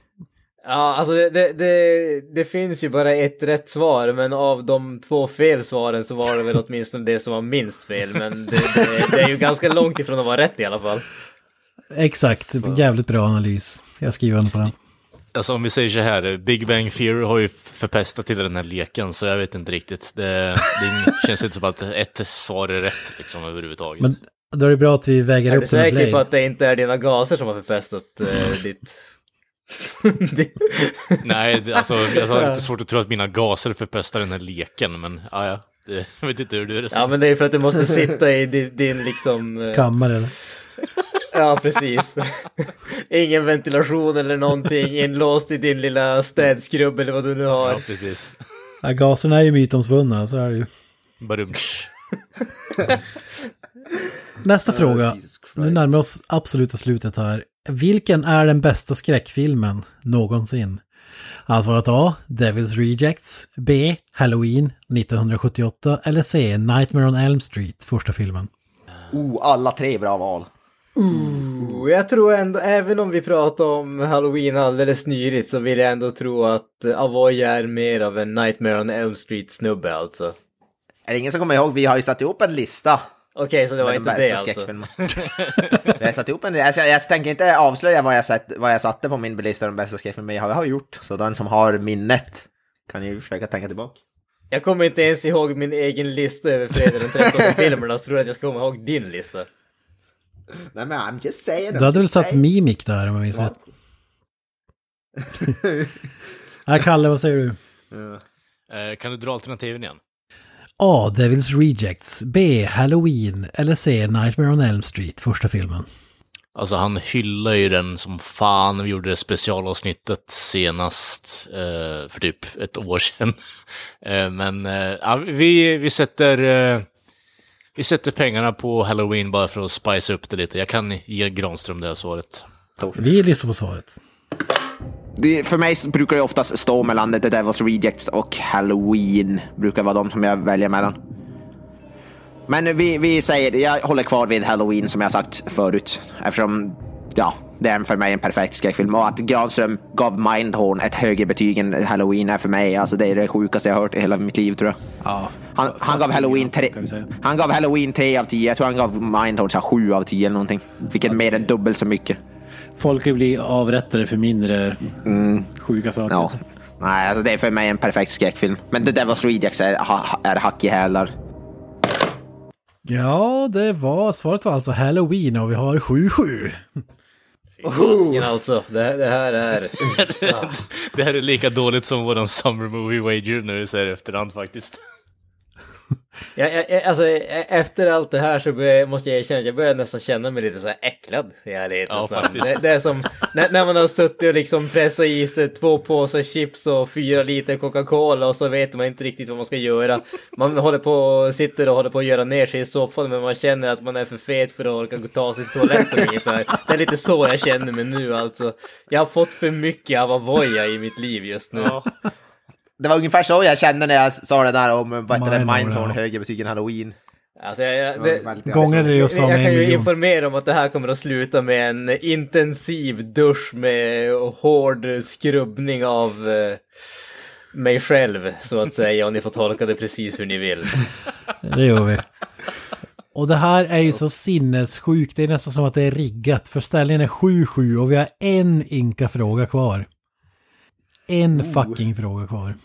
Speaker 4: Ja, alltså det, det, det, det finns ju bara ett rätt svar, men av de två fel svaren så var det väl åtminstone det som var minst fel. Men det, det, det är ju ganska långt ifrån att vara rätt i alla fall.
Speaker 3: Exakt, jävligt bra analys. Jag skriver under på den.
Speaker 2: Alltså om vi säger så här, Big Bang Theory har ju förpestat till den här leken, så jag vet inte riktigt. Det, det känns inte som att ett svar är rätt liksom överhuvudtaget.
Speaker 3: Men då är det bra att vi väger
Speaker 4: Är du
Speaker 3: upp den med
Speaker 4: säker på att det inte är dina gaser som har förpestat eh, ditt... ditt- *laughs*
Speaker 2: Nej, det- alltså jag har lite svårt att tro att mina gaser förpestar den här leken, men ja, ja. Det, jag vet inte hur du är
Speaker 4: ja, men det är för att du måste sitta i din, din liksom... eh,
Speaker 3: Kammare.
Speaker 4: Ja, precis. Ingen ventilation eller någonting, inlåst i din lilla städskrubb eller vad du nu har.
Speaker 2: Ja, precis.
Speaker 3: Ja, gaserna är ju mytomspunna, så är det ju.
Speaker 2: Barumsch.
Speaker 3: Nästa fråga. Nu närmar vi oss absoluta slutet här. Vilken är den bästa skräckfilmen någonsin? Han svarat A. Devil's Rejects. B. Halloween 1978. Eller C. Nightmare on Elm Street, första filmen.
Speaker 1: Oh, alla tre bra val.
Speaker 4: Oh, Jag tror ändå, även om vi pratar om Halloween alldeles nyligt så vill jag ändå tro att Avoya är mer av en Nightmare on Elm Street-snubbe alltså.
Speaker 1: Är det ingen som kommer ihåg? Vi har ju satt ihop en lista.
Speaker 4: Okej, så det var inte det
Speaker 1: bästa
Speaker 4: alltså.
Speaker 1: har *laughs* satt ihop en jag, ska- jag tänker inte avslöja vad jag, sett, vad jag satte på min lista de bästa skräckfilmerna, men jag har gjort. Så den som har minnet kan ju försöka tänka tillbaka.
Speaker 4: Jag kommer inte ens ihåg min egen lista över fredag den 13 filmerna, så tror jag att jag ska komma ihåg din lista.
Speaker 1: Nej men I'm just saying.
Speaker 3: Du hade väl satt Mimik där om jag minns rätt? *laughs* Ja, Kalle, vad säger du?
Speaker 2: Eh, kan du dra alternativen igen?
Speaker 3: A. Devil's Rejects. B. Halloween. Eller C. Nightmare on Elm Street, första filmen.
Speaker 2: Alltså han hyllar ju den som fan. Vi gjorde det specialavsnittet senast eh, för typ ett år sedan. *laughs* eh, men eh, vi, vi sätter... Eh, vi sätter pengarna på Halloween bara för att spice upp det lite. Jag kan ge Granström det här svaret.
Speaker 3: Vi lyssnar på svaret.
Speaker 1: Det, för mig brukar det oftast stå mellan The Devil's Rejects och Halloween. Brukar vara de som jag väljer mellan. Men vi, vi säger, jag håller kvar vid Halloween som jag sagt förut. Eftersom ja, det är för mig en perfekt skräckfilm. Och att Granström gav Mindhorn ett högre betyg än Halloween är för mig, alltså det är det sjukaste jag hört i hela mitt liv tror jag.
Speaker 5: Ja.
Speaker 1: Han, han, gav Halloween tre, han gav Halloween 3 av 10. Jag tror han gav Mindhorn 7 av 10 eller någonting. Vilket mer än dubbelt så mycket.
Speaker 5: Folk kan bli avrättade för mindre sjuka saker.
Speaker 1: Ja.
Speaker 5: alltså.
Speaker 1: Nej, alltså det är för mig en perfekt skräckfilm. Men The Devil's Rejects är, ha- är hack i hälar.
Speaker 3: Ja, det var, svaret var alltså Halloween och vi har 7-7.
Speaker 4: Fasiken alltså. Det, det här är... *laughs*
Speaker 2: Det här är lika dåligt som våran Summer Movie Wager när du säger efterhand faktiskt.
Speaker 4: Jag, jag, alltså, e- efter allt det här så måste jag erkänna att jag börjar nästan känna mig lite så här äcklad i ärlighetens
Speaker 2: Ja,
Speaker 4: namn. Det, det är som när, när man har suttit och liksom pressat i sig två påsar chips och fyra liter Coca-Cola och så vet man inte riktigt vad man ska göra. Man håller på, sitter och håller på att göra ner sig i soffan men man känner att man är för fet för att orka gå ta sig till toaletten ungefär. Det är lite så jag känner mig nu alltså. Jag har fått för mycket av Avoya i mitt liv just nu.
Speaker 1: Det var ungefär så jag kände när jag sa det där om vad heter det,
Speaker 3: Mindhorn, ja.
Speaker 1: högre betyg än Halloween.
Speaker 4: Alltså, jag, jag, det,
Speaker 3: Gånger är det ju som
Speaker 4: jag
Speaker 3: en
Speaker 4: kan ju informera om att det här kommer att sluta med en intensiv dusch med hård skrubbning av eh, mig själv, så att säga, och ni får tolka det precis hur ni vill. *laughs*
Speaker 3: Det gör vi. Och det här är ju så sinnessjukt, det är nästan som att det är riggat. För ställningen är 7-7 och vi har en ynka fråga kvar. En fucking fråga kvar.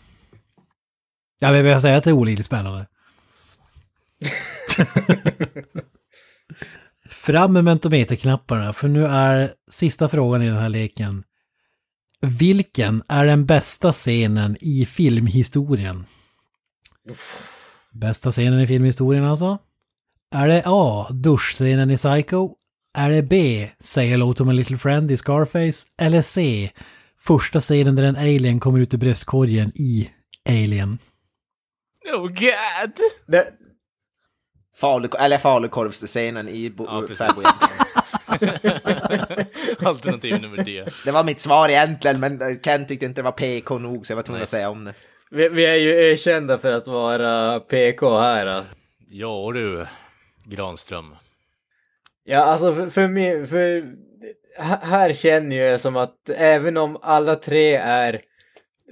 Speaker 3: Ja, men jag säga att det är olidligt spännande. *laughs* Fram med mentometerknapparna, för nu är sista frågan i den här leken. Vilken är den bästa scenen i filmhistorien? Bästa scenen i filmhistorien alltså? Är det A. Duschscenen i Psycho? Är det B. Say hello to my little friend i Scarface? Eller C. Första scenen där en alien kommer ut ur bröstkorgen i Alien?
Speaker 2: Oh god!
Speaker 4: Det,
Speaker 1: Falu, eller falukorvsscenen i Bo-
Speaker 2: Ja. Alternativ nummer D.
Speaker 1: Det var mitt svar egentligen, men Ken tyckte inte det var PK nog så jag var tvungen att
Speaker 2: Nice.
Speaker 1: säga om det.
Speaker 4: vi, vi är ju erkända för att vara PK här. då.
Speaker 2: Ja du, Granström.
Speaker 4: Ja, alltså för, för mig, för här känner jag som att även om alla tre är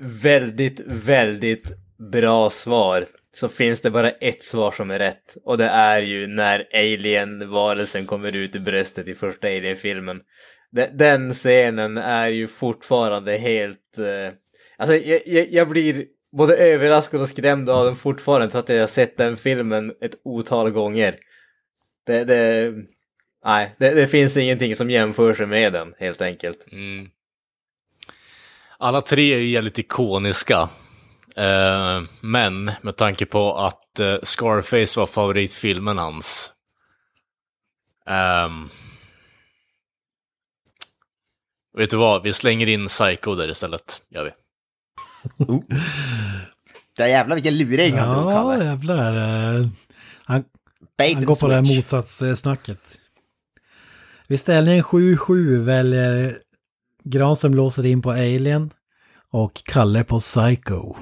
Speaker 4: väldigt, väldigt bra svar så finns det bara ett svar som är rätt. Och det är ju när alien-varelsen kommer ut ur bröstet i första alien-filmen. Den scenen är ju fortfarande helt... eh, Alltså jag, jag, jag blir både överraskad och skrämd av den fortfarande trots att jag har sett den filmen ett otal gånger. Det, det, nej, det, det finns ingenting som jämför sig med den helt enkelt.
Speaker 2: Mm. Alla tre är ju jävligt ikoniska. Eh, men med tanke på att eh, Scarface var favoritfilmen hans. ehm, vet du vad, vi slänger in Psycho där istället. Gör vi. *laughs*
Speaker 1: Det är jävlar vilken luring han drog,
Speaker 3: Ja, jävlar. eh, Han, han går på det här motsatssnacket. Vid ställningen 7-7 väljer Granström låser in på Alien och Kalle på Psycho.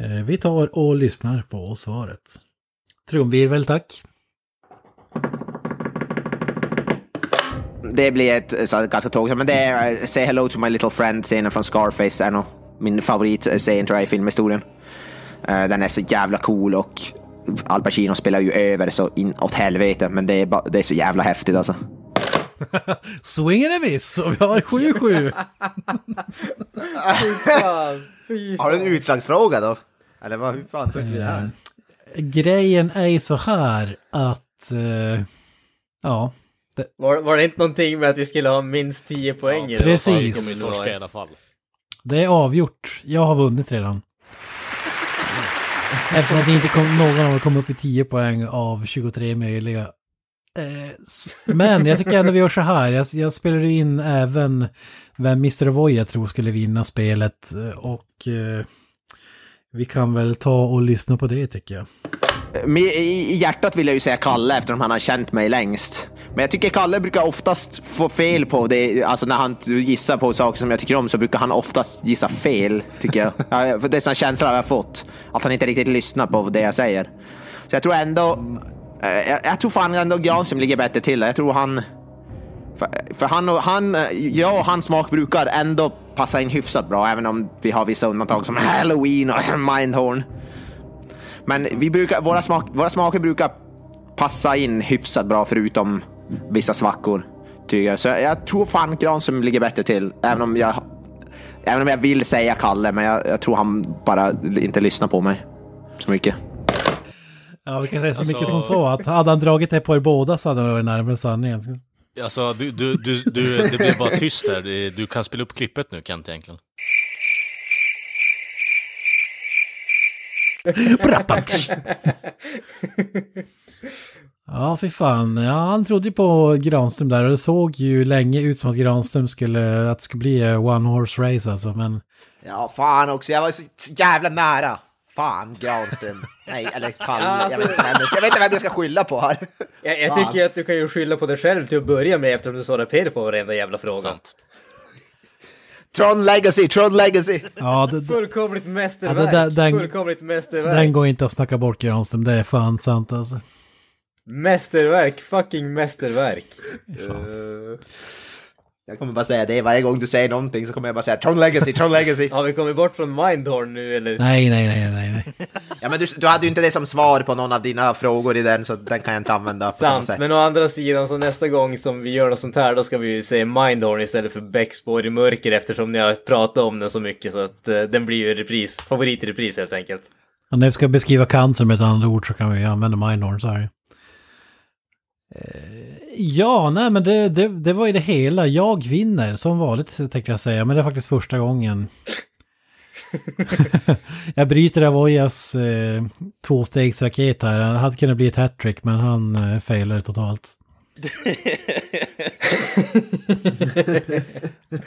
Speaker 3: Eh, vi tar och lyssnar på svaret. Trumvirvel tack.
Speaker 1: Det blir ett eh, så, ganska tråkigt, men det är uh, Say Hello to My Little Friend-scenen från Scarface är nog min favoritscen tror jag i filmhistorien. Den är så jävla cool och Al Pacino spelar ju över så inåt helvete, men det är, ba- det är så jävla häftigt alltså.
Speaker 3: Swing and a miss och vi har 7-7. *laughs*
Speaker 1: Har du en utslagsfråga då? Eller vad, hur fan sköter vi det här?
Speaker 3: Grejen är ju så här att... eh, ja,
Speaker 4: Var, var det inte någonting med att vi skulle ha minst 10 poäng det?
Speaker 3: precis.
Speaker 2: I alla fall.
Speaker 3: det är avgjort. Jag har vunnit redan. *laughs* Eftersom att det inte kom, någon av er kom upp i 10 poäng av 23 möjliga. Eh, men jag tycker ändå vi gör så här. Jag, jag spelar in även vem Mr. Avoy jag tror skulle vinna spelet. Eh, och eh, vi kan väl ta och lyssna på det tycker jag.
Speaker 1: I, hjärtat vill jag ju säga Kalle eftersom han har känt mig längst. Men jag tycker Kalle brukar oftast få fel på det. Alltså när han gissar på saker som jag tycker om så brukar han oftast gissa fel, tycker jag. Det är en sån känsla jag har fått. Att han inte riktigt lyssnar på det jag säger. Så jag tror ändå... Eh, jag, jag tror fan ändå Granström ligger bättre till. Jag tror han... För, för han, och, han, eh, jag och hans smak brukar ändå passa in hyfsat bra, även om vi har vissa undantag som *laughs* Halloween och *laughs* Mindhorn. Men vi brukar, våra, smak, våra smaker brukar passa in hyfsat bra förutom vissa svackor. Tycker jag. Så jag tror fan Granström ligger bättre till, även om jag, även om jag vill säga Kalle, men jag, jag tror han bara inte lyssnar på mig så mycket.
Speaker 3: Ja, vi kan säga så
Speaker 2: Alltså-
Speaker 3: mycket som så att hade han dragit det på er båda så hade han varit närmare sanningen.
Speaker 2: Alltså, du, du, du, du, det blev bara tyst där. Du kan spela upp klippet nu, Kent, egentligen.
Speaker 3: Ja, fy fan. Ja, han trodde ju på Granström där och det såg ju länge ut som att Granström skulle, att det skulle bli eh, one horse race alltså. Men
Speaker 1: Ja, fan också. Jag var så jävla nära. Fan, Granström. Nej, eller Kalle.
Speaker 4: Ja,
Speaker 1: jag, vet inte vem, jag- vet inte vem jag ska skylla på här.
Speaker 4: Jag, jag tycker att du kan ju skylla på dig själv till att börja med eftersom du svarar Peter på varenda jävla fråga.
Speaker 2: Sant.
Speaker 1: Tron Legacy, Tron Legacy.
Speaker 3: ja, det,
Speaker 4: Fullkomligt mästerverk.
Speaker 3: Ja, det den-
Speaker 4: Fullkomligt mästerverk.
Speaker 3: den går inte att snacka bort Granström, det är fan sant alltså.
Speaker 4: Mästerverk. Fucking mästerverk.
Speaker 1: Jag kommer bara säga det varje gång du säger någonting så kommer jag bara säga Tron Legacy, Tron Legacy. *laughs*
Speaker 4: har vi kommit bort från Mindhorn nu eller?
Speaker 3: Nej, nej, nej, nej, nej. *laughs*
Speaker 1: Ja, men du, du hade ju inte det som svar på någon av dina frågor i den så den kan jag inte använda på samma
Speaker 4: Sant,
Speaker 1: sätt.
Speaker 4: men å andra sidan så nästa gång som vi gör något sånt här då ska vi ju säga Mindhorn istället för Bäckspår i mörker eftersom ni har pratat om den så mycket så att eh, den blir ju repris, favorit i repris helt enkelt.
Speaker 3: Och när vi ska beskriva cancer med ett annat ord så kan vi använda mindhorn så här. Eh, Ja, nej men det, det, det var ju det hela. Jag vinner som vanligt tänkte jag säga, men det är faktiskt första gången. *laughs* jag bryter Avoyas eh, tvåstegsraket här. Han hade kunnat bli ett hattrick men han eh, failade totalt. *laughs*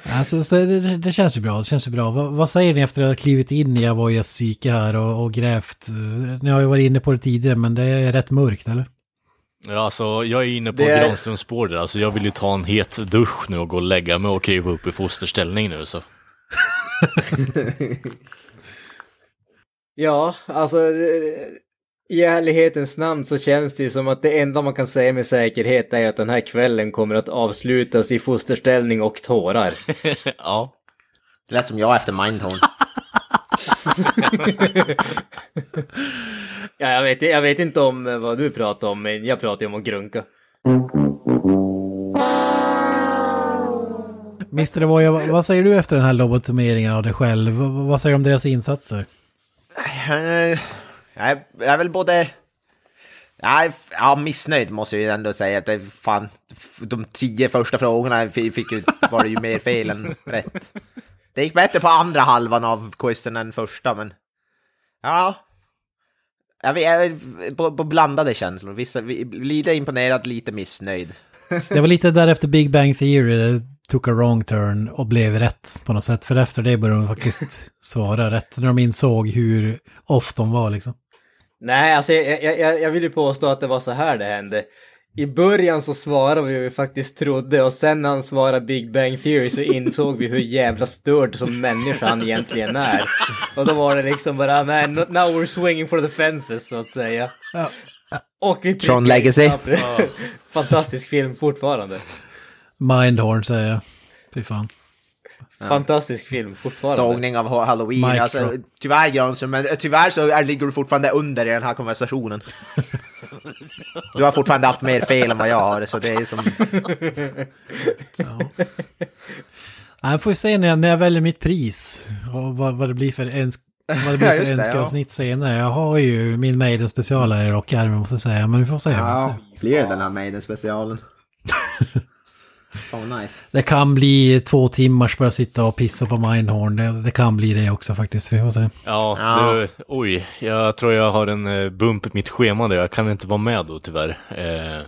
Speaker 3: alltså, så det, det, känns ju bra. Det känns ju bra. Vad, vad säger ni efter att ha klivit in i Avoyas psyke här och, och grävt? eh, Ni har ju varit inne på det tidigare men det är rätt mörkt eller?
Speaker 2: Ja, alltså, jag är inne på
Speaker 4: Det
Speaker 2: Granströms spår där. Alltså, jag vill ju ta en het dusch nu och gå och lägga mig och krypa upp i fosterställning nu. Så. *laughs*
Speaker 4: Ja, alltså i ärlighetens namn så känns det ju som att det enda man kan säga med säkerhet är att den här kvällen kommer att avslutas i fosterställning och tårar. *laughs*
Speaker 2: ja.
Speaker 1: Det lät som jag efter Mindhorn. *laughs*
Speaker 4: Ja, jag, vet, jag vet inte om vad du pratar om, men jag pratar ju om att grunka.
Speaker 3: Mr. Avoya, vad, säger du efter den här lobotomeringen av dig själv? Vad, säger du om deras insatser?
Speaker 1: Eh, jag, är, jag är väl både... Jag är f- ja, missnöjd måste jag ju ändå säga. Att det fan, de tio första frågorna fi- fick ju, var det ju mer fel än rätt. Det gick bättre på andra halvan av quizen än första, men... Ja. Jag, vet- på, på blandade känslor. Vissa, vi- lite imponerad, lite missnöjd.
Speaker 3: Det var lite därefter Big Bang Theory det took a wrong turn och blev rätt på något sätt. För efter det började de faktiskt *laughs* svara rätt när de insåg hur off de var liksom.
Speaker 4: Nej, alltså jag, jag, jag, jag vill ju påstå att det var så här det hände. I början så svarade vi vad vi faktiskt trodde och sen när han svarade Big Bang Theory så insåg vi hur jävla störd som människa han egentligen är. Och då var det liksom bara, no- now we're swinging for the fences så att säga. Och vi
Speaker 1: Tron Legacy.
Speaker 4: Ja, *laughs* Fantastisk film fortfarande.
Speaker 3: Mindhorn säger jag. Fy fan.
Speaker 4: Fantastisk film fortfarande.
Speaker 1: Sågning av halloween. Alltså, tyvärr Granström, men tyvärr så är, ligger du fortfarande under i den här konversationen. *laughs* Du har fortfarande haft mer fel än vad jag har, så det är som...
Speaker 3: Nej, får vi se när jag, när jag väljer mitt pris. Och vad, vad det blir för ens... Vad det blir
Speaker 1: Ja,
Speaker 3: för
Speaker 1: just det,
Speaker 3: önskavsnitt senare. Jag har ju min Maiden special här i rockärmen måste jag säga. Men vi får se. vi får se.
Speaker 1: blir det den här Maiden-specialen? *laughs* Fan vad nice.
Speaker 3: Det kan bli två timmars bara sitta och pissa på Mindhorn. Det, det kan bli det också faktiskt. Vi får se.
Speaker 2: Ja,
Speaker 1: Ja.
Speaker 2: Det, oj, jag tror jag har en eh, bump i mitt schema där. Jag kan inte vara med då tyvärr. Eh,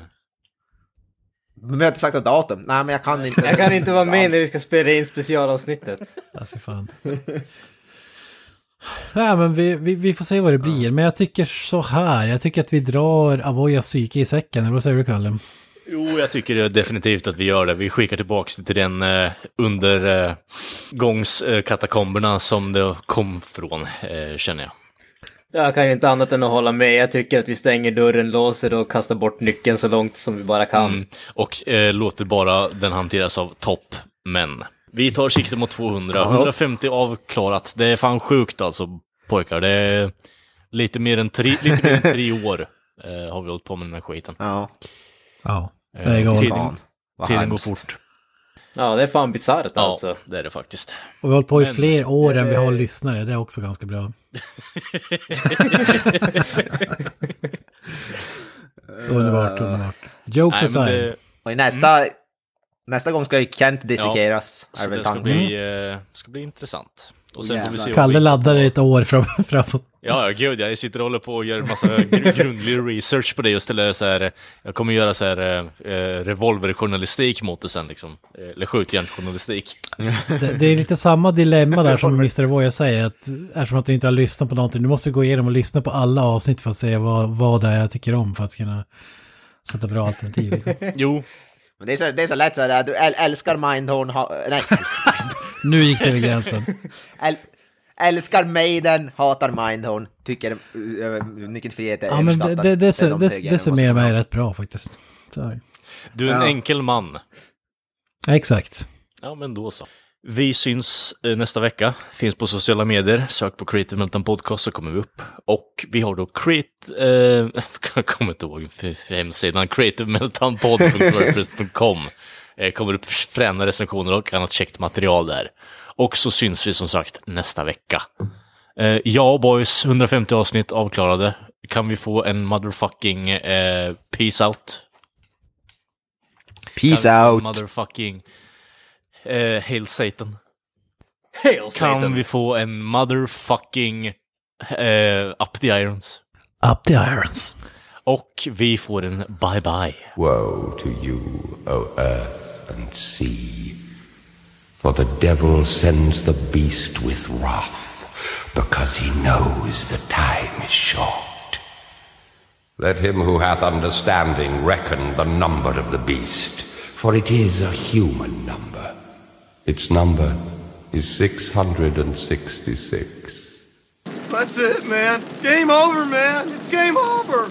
Speaker 1: Men vi har inte sagt något datum. Nej, men jag kan inte.
Speaker 4: Jag kan inte vara med när vi ska spela in specialavsnittet. *laughs*
Speaker 3: Ja, för fan. Nej, men vi, vi, vi får se vad det blir. Men jag tycker så här. Jag tycker att vi drar Avoyas psyke i säcken. Eller vad säger du, Kalle?
Speaker 2: Jo, jag tycker definitivt att vi gör det. Vi skickar tillbaka till den eh, undergångskatakomberna som det kom från, eh, känner jag.
Speaker 4: Jag kan ju inte annat än att hålla med. Jag tycker att vi stänger dörren, låser och kastar bort nyckeln så långt som vi bara kan.
Speaker 2: Mm. Och eh, låter bara den hanteras av toppmän. Vi tar sikte mot 200. 150 avklarat. Det är fan sjukt alltså, pojkar. Det är lite mer än tre, lite mer än tre *laughs* år eh, har vi hållit på med den här skiten.
Speaker 1: Ja.
Speaker 3: Ja, det är
Speaker 2: Eh,
Speaker 3: galet.
Speaker 2: tiden, tiden går fort.
Speaker 4: Ja, det är fan bisarrt
Speaker 2: Ja,
Speaker 4: alltså.
Speaker 2: det är det faktiskt.
Speaker 3: Och vi har hållit på i
Speaker 2: Men-
Speaker 3: fler år än vi har lyssnare. Det är också ganska bra. *laughs* underbart, underbart. Jokes
Speaker 2: Nej,
Speaker 3: aside.
Speaker 2: det,
Speaker 1: Och i nästa, nästa gång ska ju Kent dissekeras.
Speaker 2: så
Speaker 1: är väl
Speaker 2: det ska bli, eh, ska bli intressant. Och sen får vi se
Speaker 3: Kalle
Speaker 2: vi-
Speaker 3: laddar ett år fram, *laughs* framåt.
Speaker 2: Ja, ja, gud, jag sitter och håller på och gör massa gr- *laughs* grundlig research på det och ställer så här, jag kommer göra så här eh, eh, revolverjournalistik mot det sen liksom. Eh, Eller skjutjärnsjournalistik.
Speaker 3: Det, det är lite samma dilemma där som Mr. Voya säger. Att, eftersom att du inte har lyssnat på någonting. Du måste gå igenom och lyssna på alla avsnitt för att se vad, vad det är jag tycker om. För att kunna sätta bra alternativ. Liksom.
Speaker 2: Jo,
Speaker 1: Men det är, så, det är så lätt så här, du äl, älskar Mindhorn, ha, nej, älskar,
Speaker 3: Nu gick det över gränsen. *laughs*
Speaker 1: äl, älskar Maiden, hatar Mindhorn, tycker uh, Nyckeln Frihet är
Speaker 3: Ja, men det, det, det,
Speaker 1: är
Speaker 3: det,
Speaker 1: de
Speaker 3: det, det summerar mig rätt bra faktiskt. Det.
Speaker 2: du är en
Speaker 1: Ja.
Speaker 2: enkel man.
Speaker 3: Exakt.
Speaker 2: Ja, men då så. Vi syns eh, nästa vecka. Finns på sociala medier. Sök på Creative Meltdown Podcast så kommer vi upp. Och vi har då Create... Eh, *laughs* jag kommer inte ihåg hemsidan. creativemeltdownpod.wordpress.com kommer upp fräna recensioner och annat käckt material där. Och så syns vi som sagt nästa vecka. Eh, ja, boys, 150 avsnitt avklarade. Kan vi få en motherfucking eh, peace out?
Speaker 1: Peace
Speaker 2: Kan vi få en
Speaker 1: out!
Speaker 2: Motherfucking eh, Hail Satan.
Speaker 4: Hail
Speaker 2: Kan
Speaker 4: Satan.
Speaker 2: vi få en motherfucking eh, Up the Irons?
Speaker 3: Up the irons.
Speaker 2: Och vi får en bye bye.
Speaker 6: Woe to you, O earth and sea, for the devil sends the beast with wrath, because he knows the time is short. Let him who hath understanding reckon the number of the beast, for it is a human number. Its number is 666.
Speaker 7: That's it, man. Game over, man. It's game over.